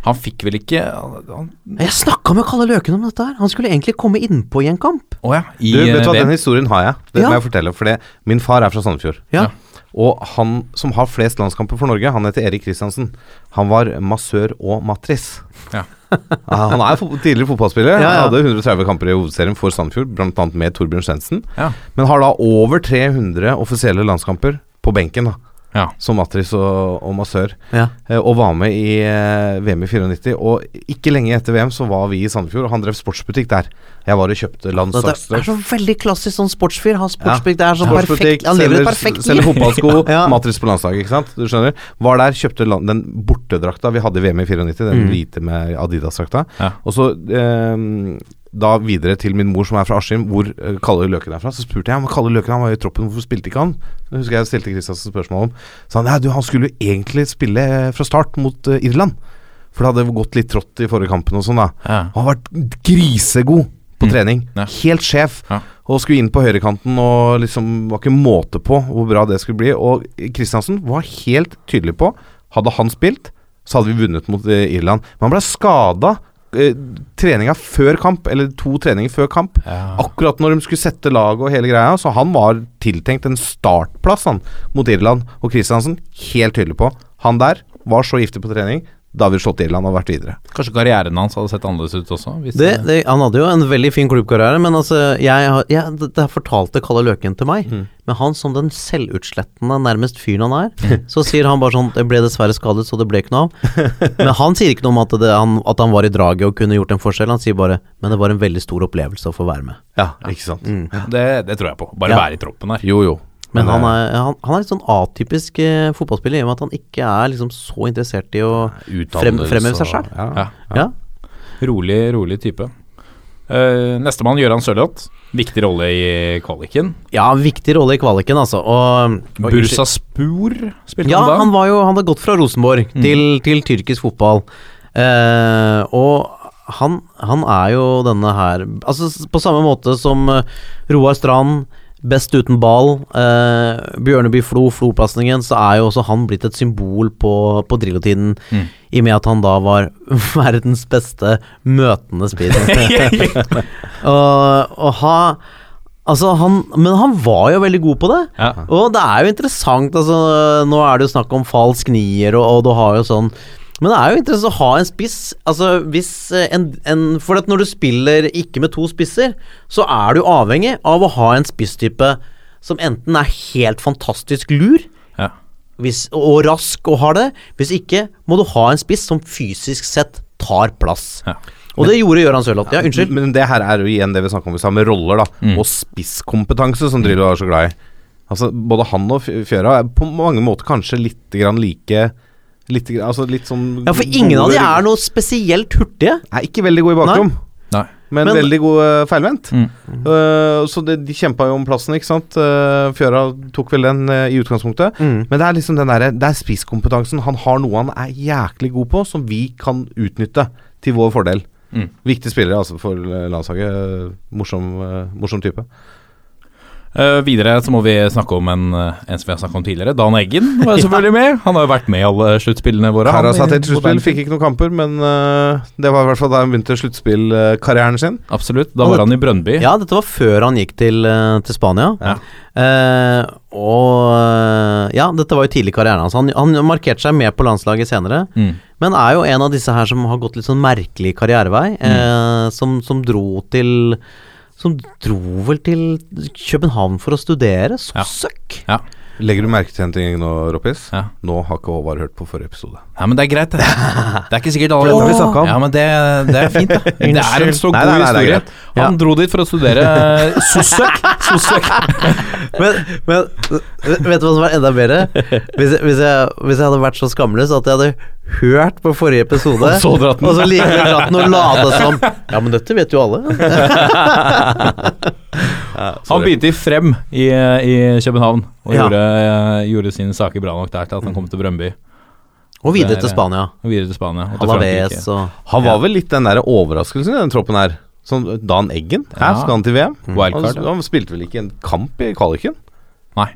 Han fikk vel ikke han, Jeg snakka med Kalle Løken om dette her. Han skulle egentlig komme innpå i en kamp. Å ja, i Du, vet du hva, eh, den historien har jeg. Det Ja. må jeg fortelle. For det, min far er fra Sandefjord. Ja. Og han som har flest landskamper for Norge, han heter Erik Kristiansen. Han var massør og matris. Ja. Ja, han er tidligere fotballspiller. Ja, ja. Han hadde 130 kamper i hovedserien for Sandefjord, bl.a. med Torbjørn Svendsen. Ja. Men har da over 300 offisielle landskamper på benken, da. Ja. Som matris og, og massør. Ja. Eh, og var med i eh, VM i 94. Og ikke lenge etter VM så var vi i Sandefjord, og han drev sportsbutikk der. Jeg var og kjøpte Dette er så veldig klassisk sånn sportsfyr. Har sportsbutikk Det er så perfekt. Han lever et perfekt liv. Selger fotballsko, Ja. matris på landslaget, ikke sant. Du skjønner. Var der, kjøpte land, den bortedrakta vi hadde i VM i 94, den Mm. hvite med Adidas-drakta. Ja. Og så eh, da videre til min mor som er fra Askim, hvor eh, Kalle Løken er fra. Så spurte jeg om Kalle Løken han var i troppen, hvorfor spilte ikke han? Det husker jeg stilte Kristiansen spørsmål om. Så han ja, du, han skulle jo egentlig spille eh, fra start mot uh, Irland. For det hadde gått litt trått i forrige kampen og sånn, da. Ja. Han har vært grisegod på Mm. trening. Ja. Helt sjef. Ja. Og skulle inn på høyrekanten og liksom var ikke måte på hvor bra det skulle bli. Og Kristiansen var helt tydelig på Hadde han spilt, så hadde vi vunnet mot Irland. Men han ble skada treninga før kamp, eller to treninger før kamp. Ja. Akkurat når de skulle sette lag og hele greia. Så han var tiltenkt en startplass han, mot Irland. Og Kristiansen helt tydelig på Han der var så giftig på trening. Da hadde vi slått Irland og vært videre. Kanskje karrieren hans hadde sett annerledes ut også? Hvis Det, det, han hadde jo en veldig fin klubbkarriere, men altså jeg, jeg, det, fortalte Kalle Løken til meg. Mm. Men han som den selvutslettende nærmest fyren han er, så sier han bare sånn Det ble dessverre skadet, så det ble ikke noe av. Men han sier ikke noe om at, det, han, at han var i draget og kunne gjort en forskjell. Han sier bare Men det var en veldig stor opplevelse å få være med. Ja, ikke sant. det, det tror jeg på. Bare Ja. være i troppen her. Jo, jo. Men han eh, er, han, han er litt sånn atypisk eh, fotballspiller i og med at han ikke er liksom så interessert i å frem, fremheve seg sjøl. Ja. Ja. Ja. Rolig, rolig type. Uh, Nestemann, Gøran Sørloth. Viktig rolle i kvaliken. ja, viktig rolle i kvaliken, altså. Og, og Bursaspor spilte Ja, han da. han var jo Han hadde gått fra Rosenborg til, til tyrkisk fotball. Uh, og han, han er jo denne her Altså på samme måte som Roar Strand, best uten ball, eh, Bjørneby Flo, Flo-plassingen, så er jo også han blitt et symbol på, på Drillo-tiden. Mm. I og med at han da var verdens beste møtende spiller. og, og ha Altså, han Men han var jo veldig god på det. Ja. Og det er jo interessant, altså Nå er det jo snakk om falsk nier, og, og du har jo sånn Men det er jo interessant å ha en spiss. Altså hvis eh, en, en For at når du spiller ikke med to spisser, så er du avhengig av å ha en spisstype som enten er helt fantastisk lur, Ja. hvis, og rask og har det. Hvis ikke må du ha en spiss som fysisk sett tar plass. Ja. Og det gjorde Gøran Sørloth. Ja, unnskyld. Men det her er jo igjen det vi snakka om i stad, med roller da Mm. og spisskompetanse, som Drillo er så glad i. Altså Både han og Fjøra er på mange måter kanskje litt grann like litt, altså litt sånn Ja, for ingen av de er noe spesielt hurtige. Er ikke veldig gode i bakrom, Nei. men, Men- veldig gode uh, feilvendt. Mm. Uh, så det, de kjempa jo om plassen, ikke sant. Uh, Fjøra tok vel den uh, i utgangspunktet. Mm. Men det er liksom den derre Det er spisskompetansen. Han har noe han er jæklig god på, som vi kan utnytte til vår fordel. Mm. Viktig spillere altså for landslaget. Morsom, uh, morsom type. Eh, videre så må vi snakke om en, eh, en som vi har snakket om tidligere. Dan Eggen var selvfølgelig med. Han har jo vært med i alle sluttspillene våre. i har tatt sluttspill, moderne fikk ikke noen kamper, men uh, det var i hvert fall da han begynte sluttspillkarrieren sin. Absolutt. Da var han i Brønnby. Ja, dette var før han gikk til, til Spania. Ja. Uh, og Ja, dette var jo tidlig i karrieren hans. Han, han markerte seg med på landslaget senere. Mm. Men er jo en av disse her som har gått litt sånn merkelig karrierevei. Eh, som, som dro til Som dro vel til København for å studere. Så Ja. søkk! Ja. Legger du merke til en ting nå, Roppis? Ja. Nå har ikke Håvard hørt på forrige episode. ja, men det er greit, det. Det er ikke sikkert alle dette vi snakket om. Ja, men det, det er fint, da. Det er en så god nei, nei, er historie. Han Han dro dit for å studere sossøk. Sossøk. Men, men vet du hva som er enda bedre? Hvis jeg, hvis, jeg, hvis jeg hadde vært så skamløs at jeg hadde hørt på forrige episode, Og så dratt den. og så likevel dratt den og late som Ja, men dette vet jo alle. Han begynte i Frem i, i København og Ja. gjorde, gjorde sine saker bra nok der til at han kom til Brøndby. Og videre er- til Spania. Og videre til Spania. Og til Frankrike. og Han var vel litt den der overraskelsen i den troppen her. Sånn Dan Eggen. Her Ja. skal han til VM. Wildcard, han, han spilte vel ikke en kamp i kvaliken? Nei.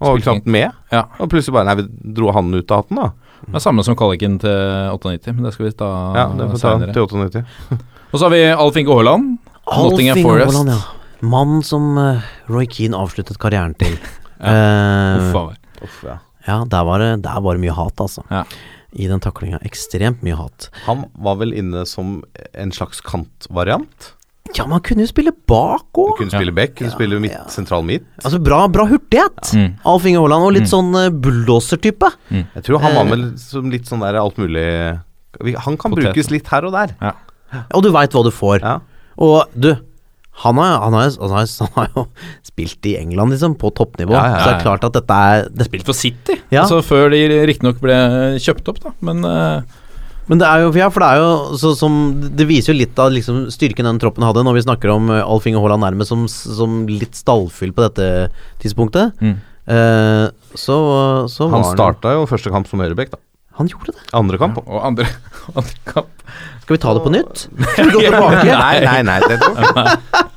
Og knapt med. Ja. Og plutselig bare Nei, vi dro han ut av hatten, da. Det er samme som kvaliken til 98, men det skal vi ta Ja, det får ta senere. til 98. Og så har vi Alf Inge Haaland. Nottingham Forest. Haaland, ja. Mann som eh, Roy Keane avsluttet karrieren til. Uff uh. Uff, ja. ja, der var, det, der var det mye hat, altså. Ja. I den taklinga. Ekstremt mye hat. Han var vel inne som en slags kantvariant. Ja, man kunne jo spille bak òg. Kunne spille back, kunne spille midt, sentral midt. Altså, bra, bra hurtighet. Mm. Alf Inge Haaland, og litt sånn uh, bulldoser-type. Jeg tror han var Eh. med som litt sånn der alt mulig Han kan Potet. brukes litt her og der. Og du veit hva du får. Ja. Og du, han har, han, har, han, har, han har jo spilt i England, liksom, på toppnivå. Ja, ja, Så det er klart at dette er det, Spilt for City, Ja. altså før de riktignok ble kjøpt opp, da. Men uh... Men det er jo, ja, for det er jo så, som Det viser jo litt av liksom, styrken den troppen hadde, når vi snakker om uh, Alf Inge Haaland nærmest som, som litt stallfyll på dette tidspunktet. Mm. Uh, så, så var Han han starta jo første kamp som høyrebekk, da. Han gjorde det. Andre kamp. Og andre, andre kamp Skal vi ta det på nytt? Skal vi gå tilbake? Nei, nei, nei. Det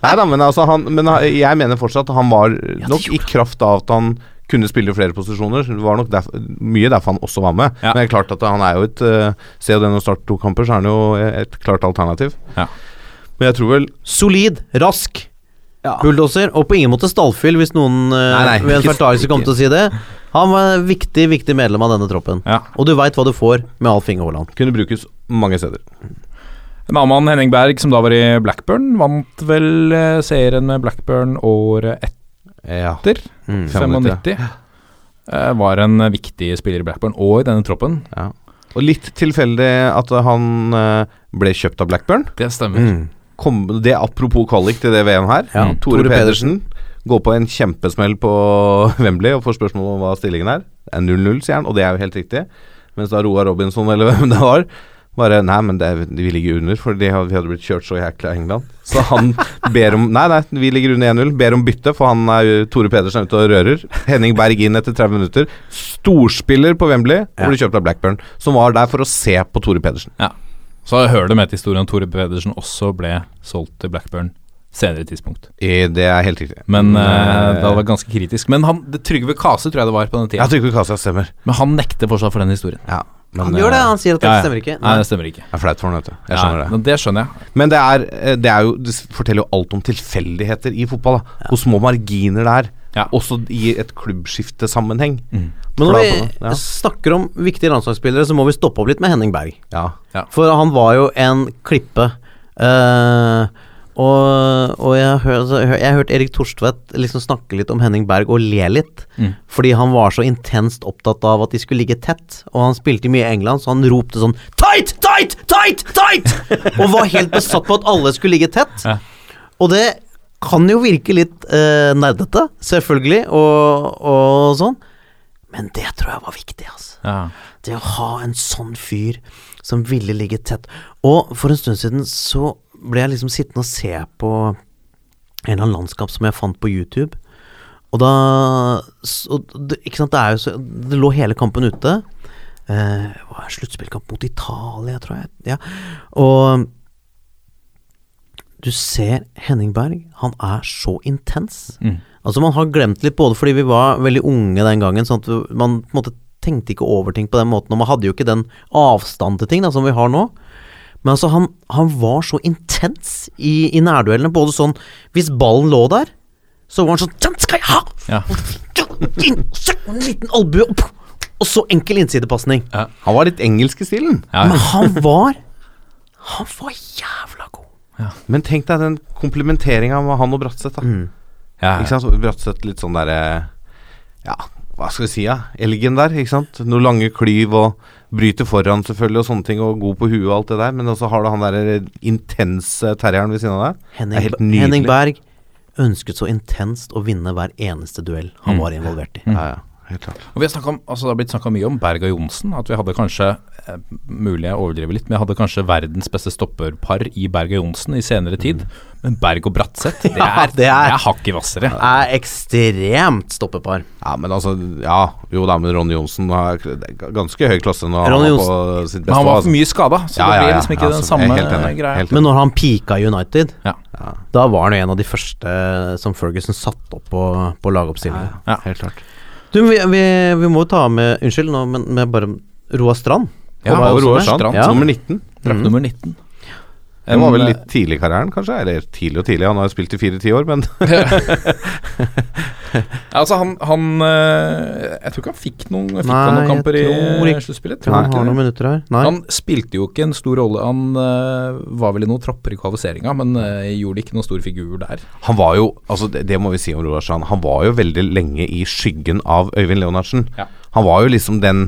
nei da, men altså han, Men jeg mener fortsatt at han var nok i kraft av at han kunne spille flere posisjoner. Det var nok derf- mye derfor han også var med. Ja. Men det er klart at han er jo et uh, Ser du det når han starter to kamper, så er han jo et klart alternativ. Ja. Men jeg tror vel Solid, rask. Bulldoser, og på ingen måte stallfyll, hvis noen uh, Nei, nei, ved en ikke- kom kommer til å si det. Han var en viktig, viktig medlem av denne troppen. Ja. Og du veit hva du får med Alf Inge Haaland. kunne brukes mange steder. En annen mann, Henning Berg, som da var i Blackburn, vant vel eh, serien med Blackburn året Ja. etter, Mm. 95. Ja. var en viktig spiller i Blackburn og i denne troppen. ja. Og litt tilfeldig at han eh, ble kjøpt av Blackburn. Det stemmer. Mm. Kom, det Apropos kvalik til det VM her. Ja, Tore, Tore Pedersen går på en kjempesmell på Wembley og får spørsmål om hva stillingen er. Det er 0-0, sier han, og det er jo helt riktig. Mens da Roar Robinson, eller hvem det var, bare Nei, men det vi ligger under, for de vi hadde blitt kjørt så jækla av England. Så han ber om Nei, nei, vi ligger under 1-0. Ber om bytte, for han er Tore Pedersen er ute og rører. Henning Berg inn etter 30 minutter. Storspiller på Wembley og blir kjøpt av Blackburn, som var der for å se på Tore Pedersen. Ja. Så hører det med til historien Tore Pedersen også ble solgt til Blackburn senere tidspunkt. I, Det er helt riktig. Men eh, det hadde vært ganske kritisk. Men han, det Trygve Kase tror jeg det var på den tida. Ja, Trygve Kase, stemmer. Men han nekter fortsatt for den historien. Ja, men, Han gjør det, eh, han sier at det Ja, ja. stemmer ikke. Nei, det stemmer ikke. Det er flaut for han, vet du. Jeg Ja, skjønner det. Men det skjønner jeg. Men det er, det er jo Det forteller jo alt om tilfeldigheter i fotball. Da. Hvor små marginer det er. Ja. Også i et klubbskiftesammenheng. Mm. Men når vi ja. snakker om viktige landslagsspillere, så må vi stoppe opp litt med Henning Berg. Ja. For han var jo en klippe. Eh, og, og jeg hørt, jeg har hørt Erik Torstvedt liksom snakke litt om Henning Berg og le litt. Mm. Fordi han var så intenst opptatt av at de skulle ligge tett. Og han spilte mye i England, så han ropte sånn Tight, tight, tight, tight! og var helt besatt på at alle skulle ligge tett. Ja. Og det kan jo virke litt eh, nerdete, selvfølgelig, og, og sånn. Men det tror jeg var viktig, altså. Ja. Det å ha en sånn fyr som ville ligge tett. Og for en stund siden så ble jeg liksom sittende og se på en eller annen landskap som jeg fant på YouTube. Og da og det, Ikke sant, det er jo så Det lå hele kampen ute. Eh, sluttspillkamp mot Italia, tror jeg. Ja. Og du ser Henning Berg. Han er så intens. Mm. Altså Man har glemt litt både fordi vi var veldig unge den gangen, sånn at man på en måte tenkte ikke over ting på den måten, og man hadde jo ikke den avstand til ting da som vi har nå. Men altså, han, han var så intens i, i nærduellene, både sånn Hvis ballen lå der, så var han sånn Den skal jeg ha! Ja. En liten albue, og, og så enkel innsidepasning. Han var litt engelsk i stilen. Ja. Men han var Han var jævla god. Men tenk deg den komplementeringa med han og Bratseth. da Ja. Ikke sant? Bratseth litt sånn derre Ja, hva skal vi si, ja? Elgen der, ikke sant? Noen lange klyv og bryter foran selvfølgelig og sånne ting, og god på huet og alt det der, men også har du han der intense terrieren ved siden av deg. Det Henning. Henning Berg ønsket så intenst å vinne hver eneste duell han var involvert i. Ja, ja. Helt klart. Og vi har om, altså Det har blitt snakka mye om Berg og Johnsen. At vi hadde kanskje eh, Mulig jeg overdriver litt, men jeg hadde kanskje verdens beste stopperpar i Berg og Johnsen i senere tid. Men Berg og Bratseth, det Ja, er, det det er- er hakk i hvassere. Er ekstremt stoppepar. Ja, men altså Ja, jo da, men Ronny Johnsen har ganske høy klasse når Ronny han var på sitt Men han var altså. for mye skada, så Ja, det ja, ble ja. liksom ikke Ja, den så- samme enig. greia. Men når han peaka i United, Ja. da var han jo en av de første som Ferguson satte opp på, på lagoppstillingen. Ja. Helt klart. Du, vi, vi, vi må jo ta med Unnskyld, nå, men med bare Roar Strand. Ja, Roar. Strand, Ja. Nummer 19. Draft nummer 19. Det var vel litt tidlig i karrieren, kanskje? Eller tidlig og tidlig, han har jo spilt i fire-ti år, men Ja, altså han, han eh, Jeg tror ikke han fikk noen, fikk Nei, han noen kamper i ikke- sluttspillet. Tror han har noen minutter her. Nei. Han spilte jo ikke en stor rolle. Han uh, var vel i noen tropper i kvalifiseringa, men uh, gjorde ikke noen stor figur der. han var jo Altså, det, det må vi si om Roar Strand. Han var jo veldig lenge i skyggen av Øyvind Leonardsen. Ja. Han var jo liksom den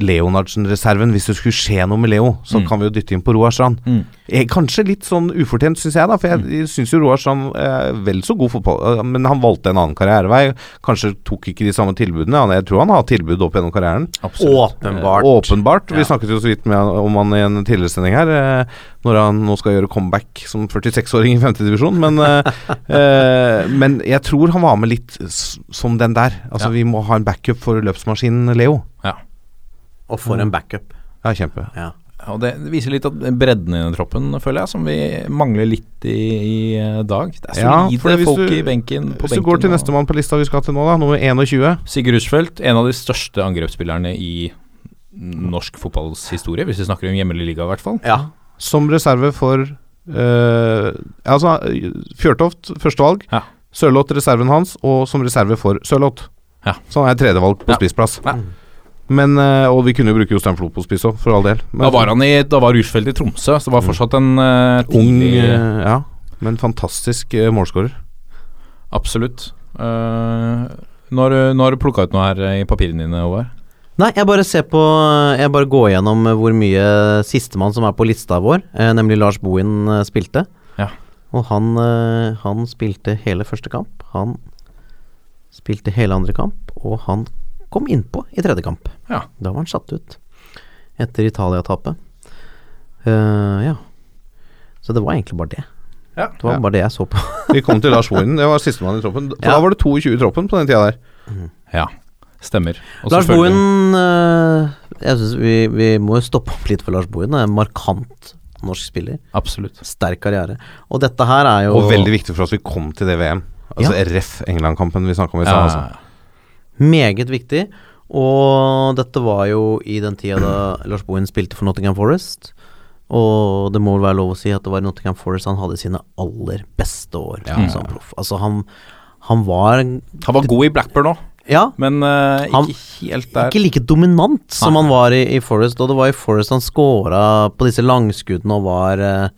Leonardsen-reserven. Hvis det skulle skje noe med Leo, så Mm. kan vi jo dytte inn på Roar Strand. Mm. Kanskje litt sånn ufortjent, syns jeg, da. For jeg, Mm. syns jo Roar Strand er vel så god fotball, eh, men han valgte en annen karrierevei. Kanskje tok ikke de samme tilbudene. Jeg tror han har tilbud opp gjennom karrieren. Åpenbart. Eh, Åpenbart. Vi Ja. snakket jo så vidt med, om han i en tidligere sending her, eh, når han nå skal gjøre comeback som 46-åring i femtedivisjon. Men, eh, eh, men jeg tror han var med litt som den der. Altså Ja. Vi må ha en backup for løpsmaskinen Leo. Ja. Og for en backup. Ja, kjempe. Ja. Og det viser litt at bredden i den troppen, føler jeg, som vi mangler litt i, i eh, dag. Det er Ja, solide ja, folk du- i benken. På Hvis du går til nestemann på lista vi skal til nå, da, nummer 21 Sigurd Rushfeldt, en av de største angrepsspillerne i norsk fotballs historie, hvis vi snakker om hjemlig liga, i hvert fall. ja. som reserve for eh, Altså Fjørtoft, førstevalg. Ja. Sørloth, reserven hans, og som reserve for Sørloth. Ja. Så han er tredjevalg på Ja. spissplass. Ja. Men, eh, og vi kunne jo bruke Jostein Flo på spiss òg, for all del. Men Da var han i, da var Rushfeldt i Tromsø, så det var fortsatt en uh, ung, tidlig eh, ja, men fantastisk uh, målskårer. Absolutt. Uh, når, når har du plukka ut noe her i papirene dine, Håvard? Nei, jeg bare ser på Jeg bare går gjennom hvor mye sistemann som er på lista vår, nemlig Lars Bohin, spilte. Ja. Og han, han spilte hele første kamp. Han spilte hele andre kamp, og han kom innpå i tredje kamp. Ja. Da var han satt ut etter Italia-tapet. Uh, ja. Så det var egentlig bare det. Ja. Det var Ja. bare det jeg så på. Vi kom til Lars Bohinen, det var sistemann i troppen. For Ja. da var det 22 i troppen på den tida der. Ja, stemmer. Og Lars Bohinen Bohin eh, Jeg syns vi, vi må stoppe opp litt for Lars Bohinen. En markant norsk spiller. Absolutt. Sterk karriere. Og dette her er jo Og veldig viktig for oss vi kom til det VM. Altså RF England-kampen vi snakka om i stad. Ja, altså. Meget viktig. Og dette var jo i den tida da Lars Bohin spilte for Nottingham Forest. Og det må vel være lov å si at det var i Nottingham Forest han hadde sine aller beste år Ja. som proff. Altså, han, han var Han var god i Blackburn òg, Ja, men eh, Han- ikke helt der. Ikke like dominant som Nei. han var i, i Forest, og det var i Forest han scora på disse langskuddene og var uh,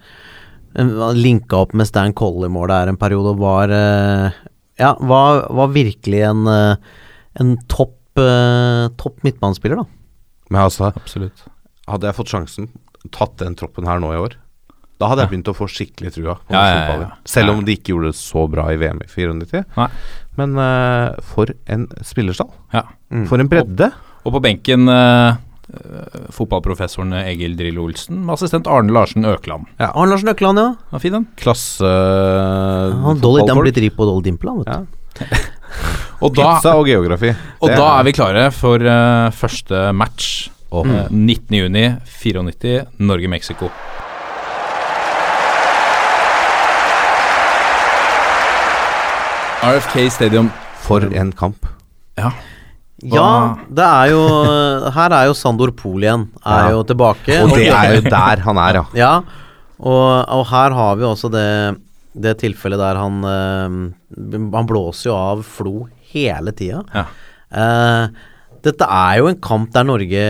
Linka opp med Stan Collie-målet her en periode og var uh, Ja, var, var virkelig en, eh, en topp eh, Topp midtbanespiller, da. Men altså, Absolutt. hadde jeg fått sjansen, tatt den troppen her nå i år, da hadde jeg begynt å få skikkelig trua på Ja, ja, ja, ja. Selv om de ikke gjorde det så bra i VM i 94. Nei. Men eh, for en spillerstall. Ja. For en bredde. Og på benken eh, eh, fotballprofessoren Egil Drillo Olsen med assistent Arne Larsen Økland. Arne Larsen Økland, ja. Ja, fin den. Klasse Han, Dolly, han fotballfolk. blitt ri på Dolly Dimple, han, vet du. Og da, Pizza og geografi. og da er vi klare for uh, første match. Åh. Eh, 19.6.94, Norge-Mexico. RFK Stadium. For en kamp. Ja. Ja, det er jo Her er jo Sandor Pol igjen. Er Ja. jo tilbake. Og det er jo der han er, ja. Ja, og, og her har vi også det, det tilfellet der han eh, Han blåser jo av Flo hele tida. Ja. Uh, dette er jo en kamp der Norge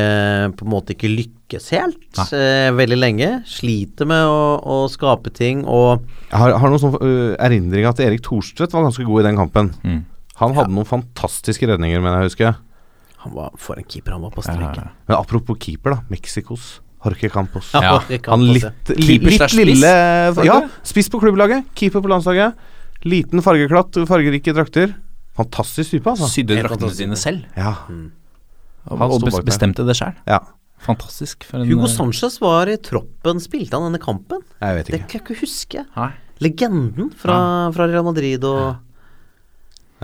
på en måte ikke lykkes helt uh, veldig lenge. Sliter med å, å skape ting og Jeg har, har noen sånn uh, erindring at Erik Thorstvedt var ganske god i den kampen. Mm. Han hadde noen fantastiske redninger, mener jeg å huske. Han var for en keeper, han var på Ja, ja, streken. ja. Men apropos keeper, da. Mexicos Jorge Campos. Ja, Han litt, li, litt lille Ja, spiss på klubblaget. Keeper på landslaget. Liten fargeklatt, fargerike drakter. Fantastisk type, altså. Sydde draktene sine selv. Ja. Mm. Han og bestemte det sjøl. ja. Fantastisk. For en, Hugo eh, Sanchez var i troppen. Spilte han denne kampen? Jeg vet ikke. Det kan jeg ikke huske. Nei. Legenden fra, fra Real Madrid og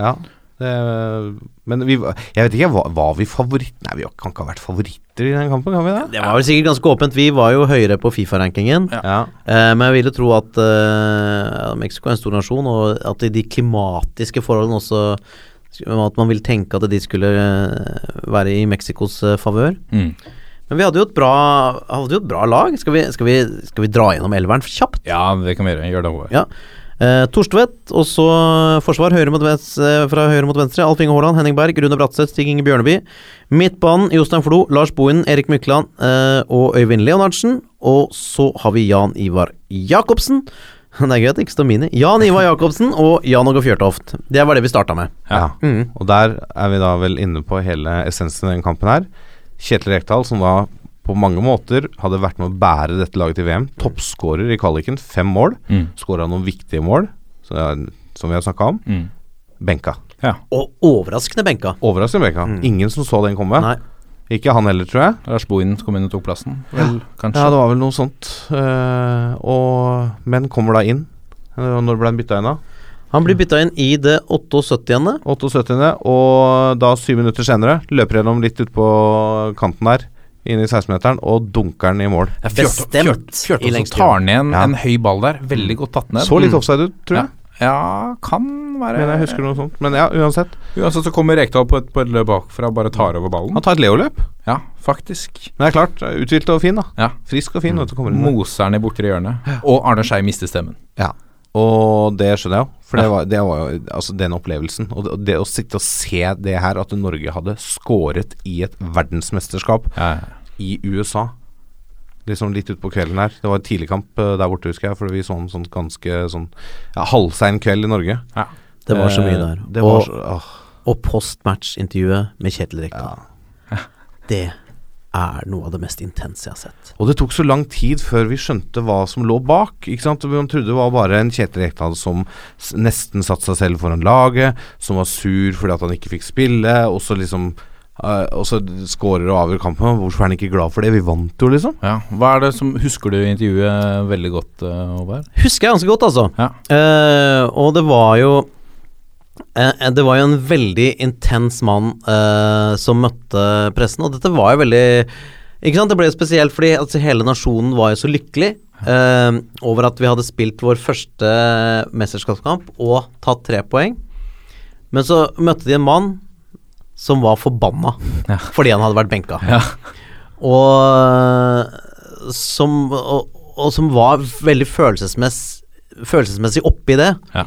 Ja. Det, men vi, jeg vet ikke, var, var vi favoritter? Nei, vi kan ikke ha vært favoritter i den kampen, kan vi det? Det var vel sikkert ganske åpent. Vi var jo høyere på Fifa-rankingen. Ja. Eh, men jeg ville tro at eh, Mexico er en stor nasjon, og at i de klimatiske forholdene også At man vil tenke at de skulle eh, være i Mexicos uh, favør. Mm. Men vi hadde jo et bra, hadde jo et bra lag. Skal vi, skal vi, skal vi dra gjennom elveren kjapt? Ja, det kan vi gjøre. Gjør det over. Ja. Eh, Torstvedt, og så forsvar høyre mot venstre, fra høyre mot venstre. Alf Inge Haaland, Henning Berg, Rune Bratseth, Stig Inge Bjørneby. Midtbanen Jostein Flo, Lars Bohinen, Erik Mykland eh, og Øyvind Leonardsen. Og så har vi Jan Ivar Jacobsen. Det er gøy at det ikke står Mini. Jan Ivar Jacobsen og Jan Åge Fjørtoft. Det var det vi starta med. Ja. Mm. Og der er vi da vel inne på hele essensen i den kampen her. Kjetil Rekdal, som da på mange måter hadde vært med å bære dette laget til VM. Toppskårer i kvaliken, fem mål. Mm. Skåra noen viktige mål, er- som vi har snakka om. Mm. Benka. Ja. Og overraskende benka. Overraskende benka. Ingen som så den komme. Nei. Ikke han heller, tror jeg. Lars Bohinen kom inn og tok plassen, vel, kanskje. Ja, det var vel noe sånt. Uh, og, men kommer da inn. Eh, Når ble han bytta inn, da? Han blir bytta inn i det 78. 78. Og da, syv minutter senere, løper gjennom litt ut på kanten der, inn i 16-meteren, og dunker den i mål. Bestemt i Fjørtoft som tar ned en, Ja. en høy ball der. Veldig godt tatt ned. Så litt Mm. offside ut, tror jeg. Ja, kan være Men jeg husker noe sånt. Men ja, uansett. Uansett så kommer Rekdal på på et løp bakfra og bare tar over ballen. Han tar et Leo-løp. Ja, faktisk. Men det er klart, uthvilt og fin, da. Ja. Frisk og fin. Mm. Moser den i bortre hjørnet. Og Arne Skei mister stemmen. Ja. Og det skjønner jeg jo, for det var, det var jo altså den opplevelsen. Og det, og det å sitte og se det her, at Norge hadde skåret i et verdensmesterskap Ja, i USA. Liksom litt utpå kvelden her. Det var en tidligkamp uh, der borte, husker jeg, for vi så en sånn ganske sånn ja, halvsein kveld i Norge. ja. Det var så mye Eh, der. Det var og, så, og postmatch-intervjuet med Kjetil Rekdal. ja. Det er noe av det mest intense jeg har sett. Og det tok så lang tid før vi skjønte hva som lå bak. Ikke sant? Man trodde det var bare en Kjetil Rekdal som nesten satte seg selv foran laget, som var sur fordi at han ikke fikk spille, og så liksom Uh, og så skårer og avgjør kampen. Hvorfor er han ikke glad for det? Vi vant jo, liksom. ja. Hva er det som Husker du intervjuet veldig godt, uh, Husker jeg ganske godt, altså. Ja. Uh, og det var jo eh, Det var jo en veldig intens mann eh, som møtte pressen, og dette var jo veldig Ikke sant, Det ble spesielt fordi altså, hele nasjonen var jo så lykkelig eh, over at vi hadde spilt vår første mesterskapskamp og tatt tre poeng. Men så møtte de en mann som var forbanna Ja. fordi han hadde vært benka. Ja. Og som, og, og som var veldig følelsesmess, følelsesmessig oppi det. Ja.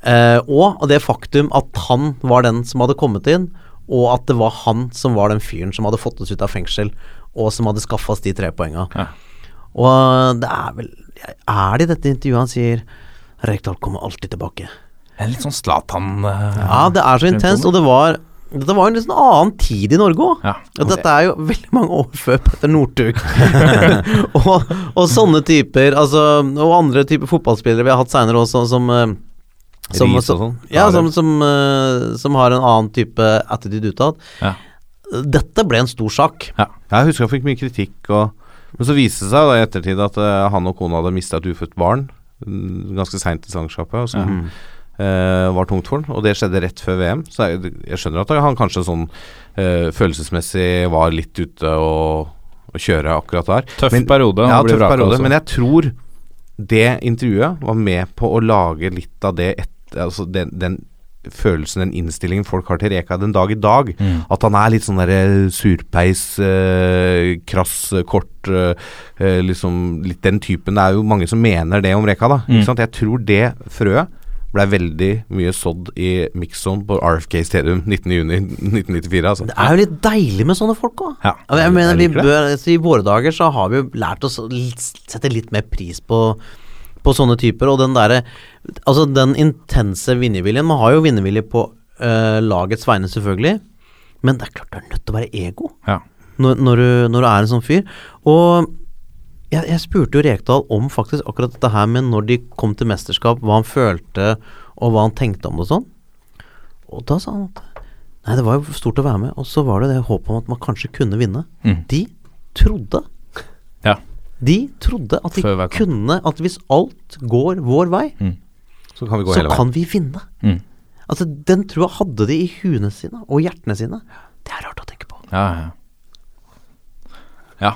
Eh, og det faktum at han var den som hadde kommet inn, og at det var han som var den fyren som hadde fått oss ut av fengsel, og som hadde skaffa oss de tre poenga. Ja. Og det er vel Er det i dette intervjuet han sier Rekdal kommer alltid tilbake? Det er litt sånn Zlatan uh, Ja, det er så intenst, og det var dette var jo en litt sånn annen tid i Norge òg. Ja. Dette er jo veldig mange år før Petter Northug. og, og sånne typer, altså Og andre typer fotballspillere vi har hatt seinere også, som eh, som, Ris og sånn. Ja, Ja, som, som, uh, som har en annen type attitude utad. Ja. Dette ble en stor sak. Jeg husker han fikk mye kritikk, og, men så viste det seg da i ettertid at uh, han og kona hadde mista et ufødt barn mm, ganske seint i svangerskapet, som Uh, var tungt for han. Og det skjedde rett før VM, så jeg, jeg skjønner at han kanskje sånn uh, følelsesmessig var litt ute og, og kjøre akkurat der. Tøff Men- periode. Ja, tøff periode, også. men jeg tror det intervjuet var med på å lage litt av det et, Altså den, den følelsen, den innstillingen folk har til Reka den dag i dag. Mm. At han er litt sånn derre surpeis, eh, krass, eh, kort eh, eh, Liksom litt den typen. Det er jo mange som mener det om Reka, da. Mm. Jeg tror det frøet blei veldig mye sådd i mix-zone på RFK Stadium 19.6.1994. Altså. Det er jo litt deilig med sånne folk òg. Ja. jeg mener, jeg liker bør, altså, I våre dager så har vi jo lært oss å sette litt mer pris på på sånne typer, og den derre Altså den intense vinnerviljen Man har jo vinnervilje på uh, lagets vegne, selvfølgelig, men det er klart det er nødt til å være ego Ja. når, når, du, når du er en sånn fyr. Og jeg, jeg spurte jo Rekdal om faktisk akkurat dette her med når de kom til mesterskap, hva han følte, og hva han tenkte om det og sånn. Og da sa han at Nei, det var jo stort å være med, og så var det det håpet om at man kanskje kunne vinne. Mm. De trodde. De trodde at de kunne At hvis alt går vår vei, Så kan vi gå så kan vi vinne. Mm. Altså, den trua hadde de i huene sine og hjertene sine. Det er rart å tenke på. Ja, ja. ja,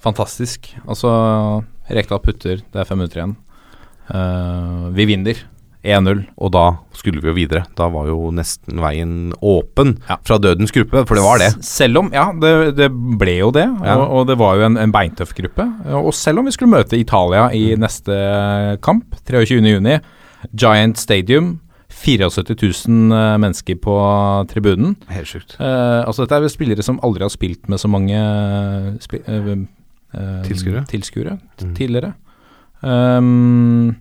fantastisk. Altså, Rekdal putter, det er fem minutter igjen. Uh, vi vinner 1-0. Og da skulle vi jo videre. Da var jo nesten veien åpen Ja. fra dødens gruppe, for det var det. Selv om, ja, det, det ble jo det, Ja. og, og det var jo en, en beintøff gruppe. Og selv om vi skulle møte Italia i neste kamp, 23.6, Giant Stadium, 74 000 eh, mennesker på tribunen. Helt sjukt. Eh, altså Dette er vel spillere som aldri har spilt med så mange spi eh, eh, tilskuere Mm. tidligere. Um,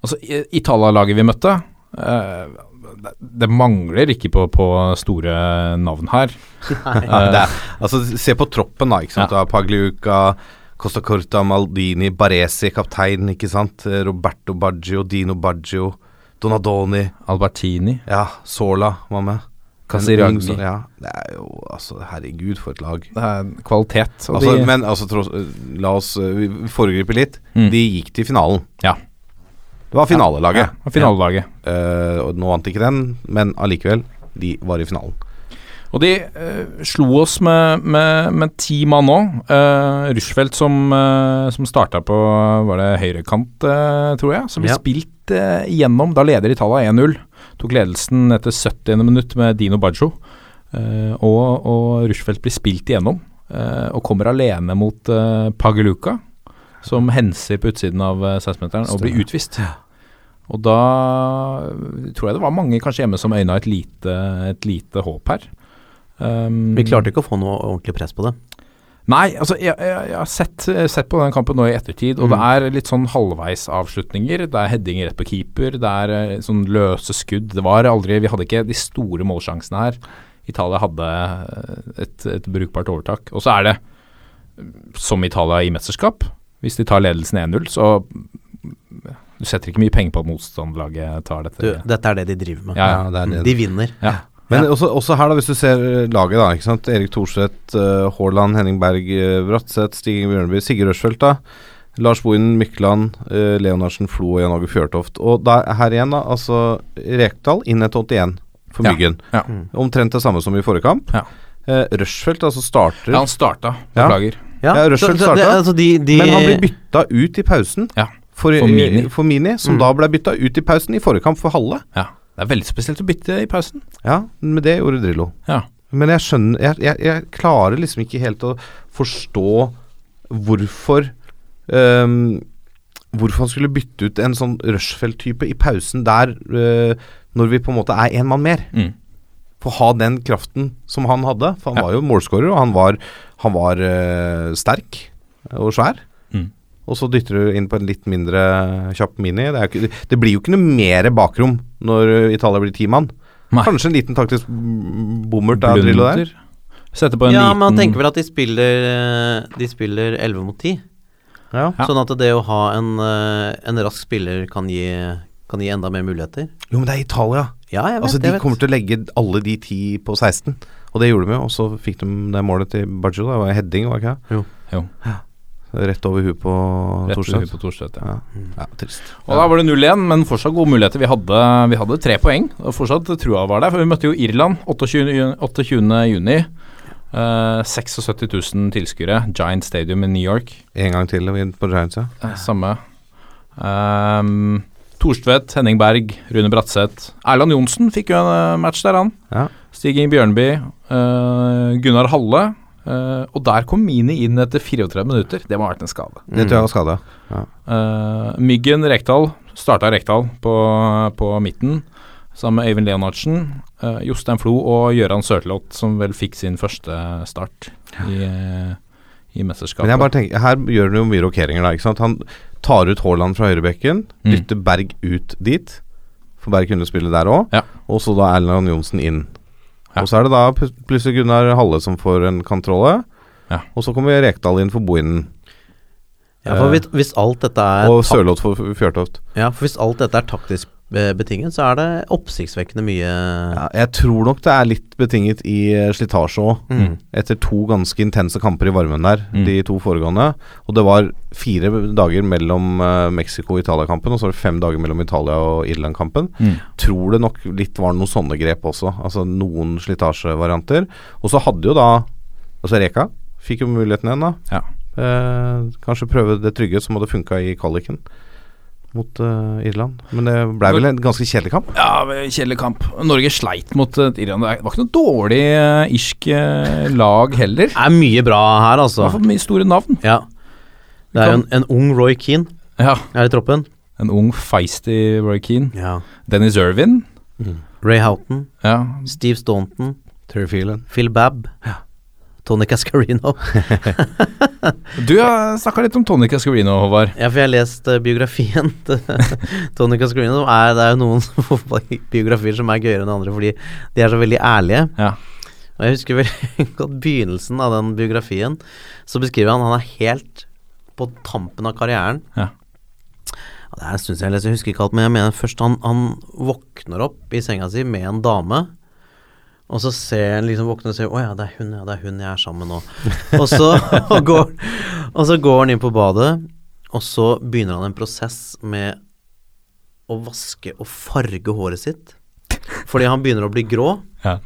altså Italia-laget vi møtte eh, det, mangler ikke på, på store navn her. Nei. det er, altså, se på troppen, da. ikke sant? Ja. Pagliuca, Costa Corta, Maldini, Baresi, kaptein, ikke sant? Eh, Roberto Baggio, Dino Baggio, Donadoni, Albertini, ja, Sola var med. Casiraghi. Ja, det er jo altså Herregud, for et lag. Det er kvalitet. Altså, de, men altså, tross, la oss eh, foregripe litt. Mm. De gikk til finalen. Ja. Det var finalelaget. ja, finalelaget. Eh, og nå vant ikke den, men allikevel, de var i finalen. Og de uh, slo oss med, med, med ti mann òg. Uh, Rushfeldt som, uh, som starta på var det høyrekant, uh, tror jeg. Som ble Ja. spilt uh, igjennom. Da leder Italia 1-0. Tok ledelsen etter 70. minutt med Dino Baggio. Eh, og, og Rushfeldt blir spilt igjennom. eh, og kommer alene mot uh, Pageluca, som henser på utsiden av uh, 16-meteren og blir utvist. Og da eh, tror jeg det var mange kanskje hjemme som øyna et lite, et lite håp her. Um, Vi klarte ikke å få noe ordentlig press på det. Nei, altså jeg, jeg, jeg har sett, sett på den kampen nå i ettertid, og det er litt sånn halvveisavslutninger. Det er headinger rett på keeper, det er eh, sånn løse skudd. Det var aldri Vi hadde ikke de store målsjansene her. Italia hadde eh, et, et brukbart overtak. Og så er det, som Italia i mesterskap, hvis de tar ledelsen 1-0, så du setter ikke mye penger på at motstanderlaget tar dette. Du, dette er det de driver med. Ja, ja. det er det. De vinner. Ja. Men også, også her, da, hvis du ser eh, laget, da. ikke sant? Erik Thorstvedt, uh, Haaland, Henning Berg, uh, Bratseth, Stig Inge Bjørneby, Sigurd Rushfeldt, da. Lars Bohinen, Mykland, uh, Leonardsen, Flo og Jan Åge Fjørtoft. Og der, her igjen, da. Altså Rekdal inn etter 81 for Myggen. Ja. Omtrent det samme som i forrige kamp. Ja. Uh, Rushfeldt altså starter, Ja, han starta. Beklager. Ja, Så- så det- starta. altså de, de, men han blir bytta ut i pausen. Ja. For, For Mini. for Mini, som da ble bytta ut i pausen i forrige kamp for Halle. Ja. Det er veldig spesielt å bytte i pausen. Ja, men det gjorde Drillo. Ja. Men jeg skjønner jeg, jeg, jeg klarer liksom ikke helt å forstå hvorfor um, Hvorfor han skulle bytte ut en sånn Rushfeldt-type i pausen der uh, når vi på en måte er én mann mer. Mm. For å ha den kraften som han hadde. For han Ja. var jo målskårer, og han var, han var uh, sterk og svær. Mm. Og så dytter du inn på en litt mindre kjapp mini. Det, er ikke, det blir jo ikke noe mer bakrom når øh, Italia blir ti mann. Nei. Kanskje en liten taktisk mm, bommert av Drillo der. Sette på en Ja, liten men han tenker vel at de spiller eh, De spiller 11 mot 10. Ja. Sånn at det å ha en, eh, en rask spiller kan gi, kan gi enda mer muligheter. Jo, men det er Italia. Ja, jeg vet, Altså, jeg De vet. kommer til å legge alle de ti på 16, og det gjorde de jo. Og så fikk de det målet til Bajo. Det var heading, var det ikke det? Jo. Jo. Rett over huet på Torstvedt. Thorstvedt, ja. Ja. ja, trist. Og da var det 0 igjen, men fortsatt gode muligheter. Vi hadde, vi hadde tre poeng, og fortsatt trua var der. For vi møtte jo Irland 28. 28. juni. Eh, 76 000 tilskuere. Giant Stadium i New York. En gang til på Giants, ja. Eh, Samme. Um, Thorstvedt, Henning Berg, Rune Bratseth. Erland Johnsen fikk jo en eh, match der, han. Ja. Stig Inge Bjørnby. uh, Gunnar Halle. Uh, og der kom Mini inn etter 34 minutter. Det må ha vært en skade. Det tror jeg var skade. Ja. Uh, Myggen Rekdal starta Rekdal på, på midten, sammen med Øyvind Leonardsen. Jostein Flo og Gøran Sørtlot, som vel fikk sin første start i, eh, i mesterskapet. Men jeg bare tenker, her gjør han jo mye rokeringer, da. ikke sant? Han tar ut Haaland fra høyrebekken, Mm. dytter Berg ut dit. For Berg kunne spille der òg. Ja. Og så da Erland Johnsen inn. Ja. Og så er det da plutselig Gunnar Halle som får en kontrolle. Ja. Og så kommer Rekdal inn for Bohinen. Ja, for hvis, hvis alt dette er Og Sørloth for Fjørtoft. Ja, for hvis alt dette er taktisk betinget, så er det oppsiktsvekkende mye Ja, jeg tror nok det er litt betinget i eh, slitasje òg. Mm. Etter to ganske intense kamper i varmen der, Mm. de to foregående. Og det var fire dager mellom uh, Mexico-Italia-kampen, og så var det fem dager mellom Italia og Irland-kampen. Mm. Tror det nok litt var noen sånne grep også. Altså noen slitasjevarianter. Og så hadde jo da Altså Reka fikk jo muligheten igjen, da. Ja. Eh, kanskje prøve det trygge som hadde funka i kvaliken mot uh, Irland. Men det ble vel en ganske kjedelig kamp. Ja, kjedelig kamp. Norge sleit mot uh, Irland. Det var ikke noe dårlig uh, irsk lag heller. Det er mye bra her, Det altså. har fått mye store navn. Ja. Det er jo en, en ung Roy Keane Ja, er i troppen. En ung, feisty Roy Keane. Ja. Dennis Irvin. Ray Houghton, Ja. Steve Staunton, Terry Phelan. Phil Babb, Tony Cascarino. Du har snakka litt om Tony Cascarino, Håvard. Ja, for jeg har lest uh, biografien til Tony Cascarino. Er, det er jo noen biografier som er gøyere enn andre, fordi de er så veldig ærlige. Ja. Og jeg husker veldig godt begynnelsen av den biografien. Så beskriver han han er helt på tampen av karrieren. Ja. Det er en stund siden jeg leser, jeg husker ikke alt, men jeg mener først han, han våkner opp i senga si med en dame. Og så ser han liksom våkner og ser Å ja, det er hun, ja, det er hun jeg er sammen med nå. og, så, og, går, og så går han inn på badet, og så begynner han en prosess med å vaske og farge håret sitt. Fordi han begynner å bli grå. Ja.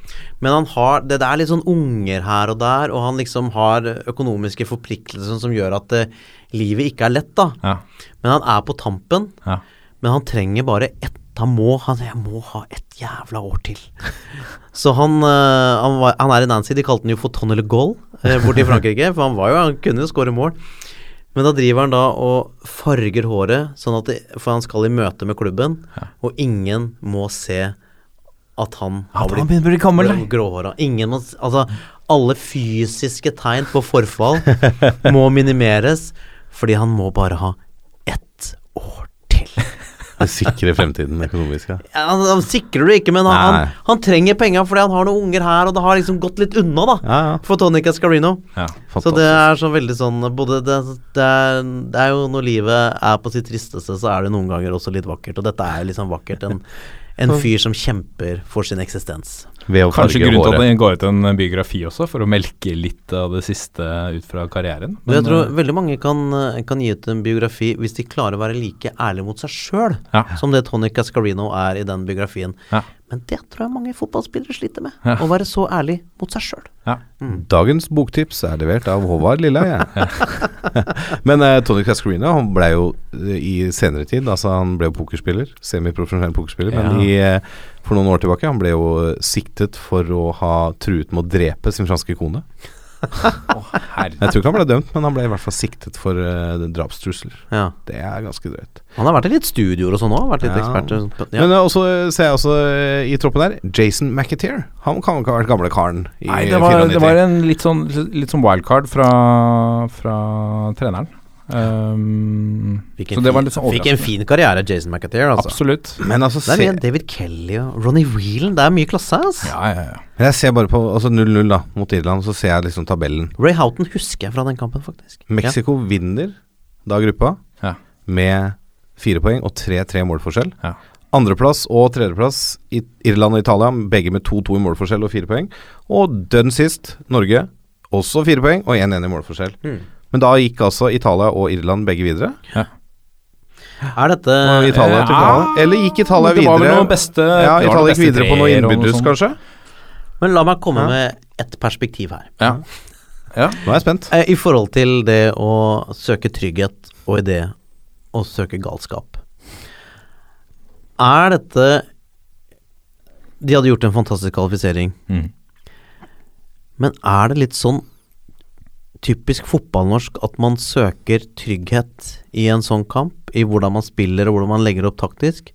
Men han har Det, er litt sånn unger her og der, og han liksom har økonomiske forpliktelser som gjør at eh, livet ikke er lett, da. Ja. Men han er på tampen. Ja. Men han trenger bare ett Han må han, Jeg må ha et jævla år til. Så han, eh, han, var, han er i Nancy. De kalte han jo for Tonnel Goal uh, borte i Frankrike. For han var jo Han kunne jo skåre mål. Men da driver han da og farger håret, sånn at det, for han skal i møte med klubben, og ingen må se at han har blitt, han bli gammel, gråhåra. Ingen må Altså, alle fysiske tegn på forfall må minimeres, fordi han må bare ha. Det sikrer fremtiden økonomisk, ja. Ja, han, han sikrer det ikke, men han, han, han trenger penga fordi han har noen unger her, og det har liksom gått litt unna, da. Ja, ja. For Tony Cascarino. Ja. Så det er så veldig sånn både det, det, er, det er jo når livet er på sitt tristeste, så er det noen ganger også litt vakkert. Og dette er jo liksom vakkert. En, en fyr som kjemper for sin eksistens. Kanskje grunnen til at det går ut en biografi også, for å melke litt av det siste ut fra karrieren. Men jeg tror eh, veldig mange kan, eh, kan gi ut en biografi hvis de klarer å være like ærlige mot seg sjøl Ja. som det Tony Cascarino er i den biografien. Ja. Men det tror jeg mange fotballspillere sliter med. Ja. Å være så ærlig mot seg sjøl. ja. Dagens boktips er levert av Håvard Lilleheie. Men eh, Tony Cascarino han ble jo eh, i senere tid Altså Han ble jo pokerspiller, semiprofesjonell pokerspiller. Men i, eh, for noen år tilbake Han ble jo eh, siktet for å ha truet med å drepe sin franske kone. Herre. Jeg tror ikke han ble dømt, men han ble i hvert fall siktet for uh, drapstrusler. Ja. Det er ganske drøyt. Han har vært i litt studioer og sånn òg, vært litt Ja. ekspert. Ja. Men uh, også eh, ser jeg også uh, i troppen der Jason McAteer. Han kan ikke ha vært gamle karen i Nei, det var, 94. det var en litt sånn, litt sånn wildcard fra, fra treneren. Um, Fikk så en, det var fin, litt sånn fikk en fin karriere, Jason McAteer. Altså. Absolutt. Men altså, Det er se, mye David Kelly og Ronny Whelan. Det er mye klasse. Altså. Ja, ja, ja. jeg ser bare på altså 0-0 da mot Irland, så ser jeg liksom tabellen. Ray Houghton husker jeg fra den kampen, faktisk. Mexico vinner da gruppa Ja. med fire poeng og 3-3 målforskjell. Ja. Andreplass og tredjeplass i Irland og Italia, begge med 2-2 i målforskjell og fire poeng. Og dønn sist, Norge, også fire poeng og 1-1 i målforskjell. Men da gikk altså Italia og Irland begge videre. Ja. Er dette Og Italia til ja. Eller gikk Italia det var vel noen beste ja, Italia gikk videre på noe innbyrdes, kanskje? Men la meg komme Ja. med et perspektiv her. Ja. ja. Nå er jeg spent. Eh, I forhold til det å søke trygghet og i det å søke galskap. Er dette De hadde gjort en fantastisk kvalifisering. Mm. Men er det litt sånn typisk fotballnorsk at man søker trygghet i en sånn kamp? I hvordan man spiller og hvordan man legger opp taktisk?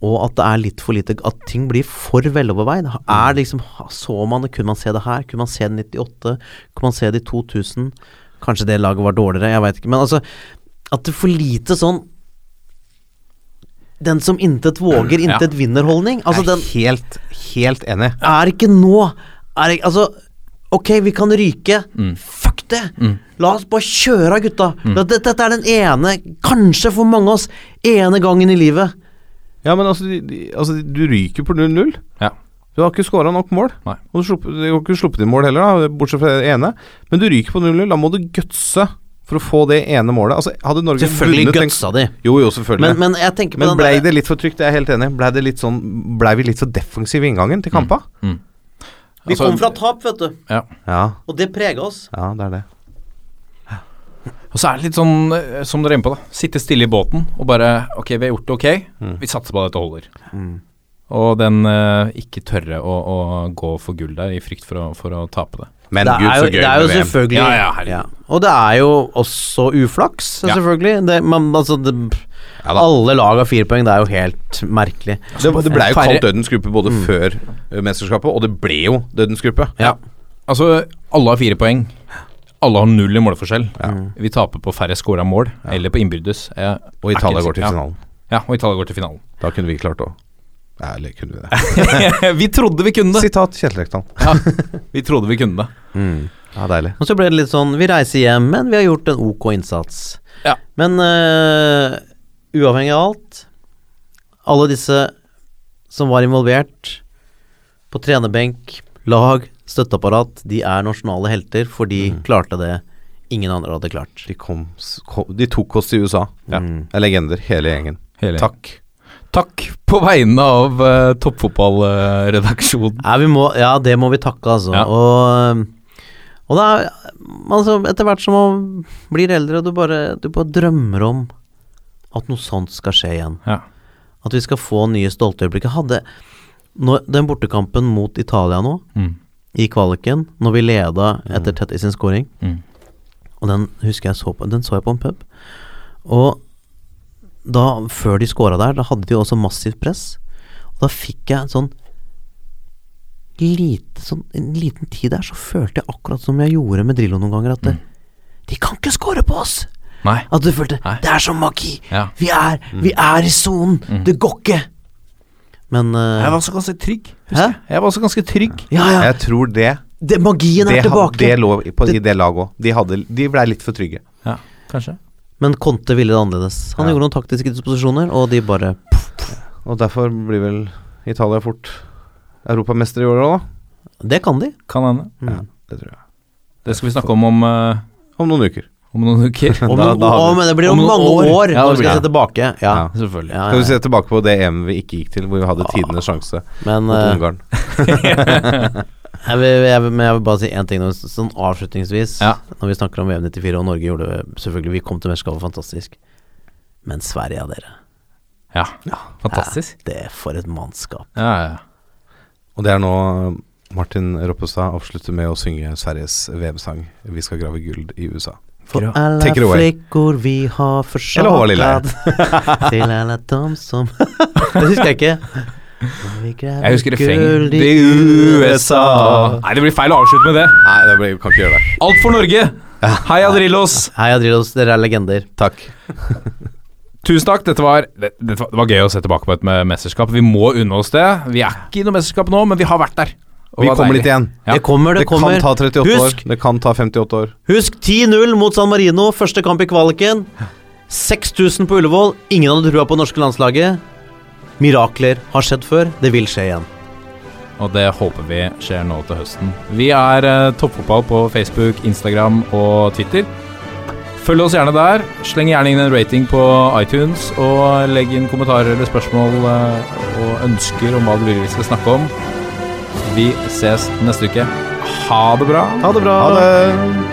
Og at det er litt for lite At ting blir for veloverveid. Er liksom Så man det? Kunne man se det her? Kunne man se det i 98? Kunne man se det i 2000? Kanskje det laget var dårligere, jeg veit ikke. Men altså At det er for lite sånn Den som intet våger, Ja. intet vinner-holdning. Altså jeg er helt, helt enig. er ikke nå er ikke, Altså, ok, vi kan ryke. Fuck det! La oss bare kjøre av, gutta. Mm. Dette, dette er den ene, kanskje for mange av oss, ene gangen i livet. Ja, men altså, de, de, altså du ryker på 0-0. Ja. Du har ikke skåra nok mål. Nei. Og du, du har ikke sluppet inn mål heller, da, bortsett fra det ene. Men du ryker på 0-0. Da må du gutse for å få det ene målet. Altså, hadde Norge Selvfølgelig vunnet gutsa de. Jo, jo, selvfølgelig. Men, men jeg på Men den blei der- det litt for trygt? Det er jeg helt enig. Blei litt sånn ble vi litt for defensive i inngangen til kampa? Vi Altså- kom fra tap, vet du. Ja. Ja, Og det prega oss. ja, det er det. Og så er det litt sånn, eh, som dere er inne på, da. Sitte stille i båten og bare Ok, vi har gjort det ok. Vi satser på at dette holder. Og den eh, ikke tørre å, å gå for gull der, i frykt for å, for å tape det. Men det gud, er så jo, gøy det er jo med VM. selvfølgelig Ja, ja, herregud. Og det er jo også uflaks, Ja. selvfølgelig. Det, man, altså, det, Ja da. alle lag har fire poeng, det er jo helt merkelig. Det, det ble jo Færre- kalt dødens gruppe både før eh, mesterskapet, og det ble jo dødens gruppe. Ja. Altså, alle har fire poeng. Alle har null i målforskjell. Vi taper på færre scora mål, eller på innbyrdes. Jeg Og Italia går til sikker. finalen. Ja. ja, og Italia går til finalen. Da kunne vi klart å Ja, eller kunne vi det? vi trodde vi kunne det! Sitat Kjetil Rekdal. Ja, vi trodde vi kunne det. Ja, deilig. Og så ble det litt sånn Vi reiser hjem, men vi har gjort en ok innsats. Ja. Men uh, uavhengig av alt, alle disse som var involvert på trenerbenk, lag, støtteapparat, de er nasjonale helter, for de klarte det ingen andre hadde klart. De, kom, kom, de tok oss til USA. Ja. Mm. er legender, hele gjengen. Hele. Takk. Takk på vegne av uh, toppfotballredaksjonen. Ja, vi må, ja, det må vi takke, altså. Ja. Og, og er altså, Etter hvert som man blir eldre, du bare, du bare drømmer om at noe sånt skal skje igjen. Ja. At vi skal få nye stolte øyeblikk. Jeg hadde når, den bortekampen mot Italia nå, Mm. i kvaliken, når vi leda etter Tetty sin scoring, Mm. og den husker jeg så på Den så jeg på en pub. Og da, før de scora der, da hadde de også massivt press. Og da fikk jeg en sånn lite sånn, En liten tid der så følte jeg akkurat som jeg gjorde med Drillo noen ganger, at det, de kan ikke score på oss! Nei. At du følte Nei. Det er som magi! Ja. Vi er Vi er i sonen! Det går ikke! Men uh, Jeg var også ganske trygg. Hæ? jeg. Jeg var også ganske trygg. Ja, ja. Jeg tror det Det, magien er det, tilbake. det lå på, i det laget òg. De, hadde- de blei litt for trygge. Ja, kanskje. Men Conte ville det annerledes. Han Ja. gjorde noen taktiske disposisjoner, og de bare Og derfor blir vel Italia fort europamester i år òg, da. Det kan de. Kan hende. Ja, det tror jeg. Det skal vi snakke om om, uh, Om noen uker. om noen uker. Om noen, da da å, men det blir om om mange år. år, Ja, når vi skal se tilbake. Ja. Ja. Selvfølgelig. Ja, Skal vi se tilbake på det EM vi ikke gikk til, hvor vi hadde tidenes sjanse Men, mot uh, Ungarn. jeg vil, jeg, vil, men jeg vil bare si én ting nå, sånn avslutningsvis. Ja. Når vi snakker om VM94, og Norge gjorde det selvfølgelig Vi kom til mesterskapet fantastisk. Men Sverige, ja, dere. Ja. Fantastisk. Ja, det er for et mannskap. Ja, ja. Og det er nå Martin Roppestad avslutter med å synge Sveriges VM-sang 'Vi skal grave gull i USA'. For Gra- away. flickor vi har Eller Håvard Lilleheie. til alle alla som Det husker jeg ikke. Jeg husker refrenget. I USA Nei, det blir feil å avslutte med det. Nei, det blir, kan ikke gjøre det. Alt for Norge! Heia Drillos! Hei, Adrillos. dere er legender. Takk. Tusen takk. Dette var, det, det, var, det var gøy å se tilbake på et med- mesterskap. Vi må unne oss det. Vi er ikke i noe mesterskap nå, men vi har vært der. Og Vi kommer deilig. dit igjen. Ja. Det kommer, det, Det kommer. kan ta 38 Husk, år. Det kan ta 58 år. husk 10-0 mot San Marino, første kamp i kvaliken. 6000 på Ullevål. Ingen hadde trua på det norske landslaget. Mirakler har skjedd før. Det vil skje igjen. Og det håper vi skjer nå til høsten. Vi er eh, Toppfotball på Facebook, Instagram og Twitter. Følg oss gjerne der. Sleng gjerne inn en rating på iTunes, og legg inn kommentarer eller spørsmål eh, og ønsker om hva du vil vi skal snakke om. Vi ses neste uke. Ha det bra. Ha det bra. Ha det.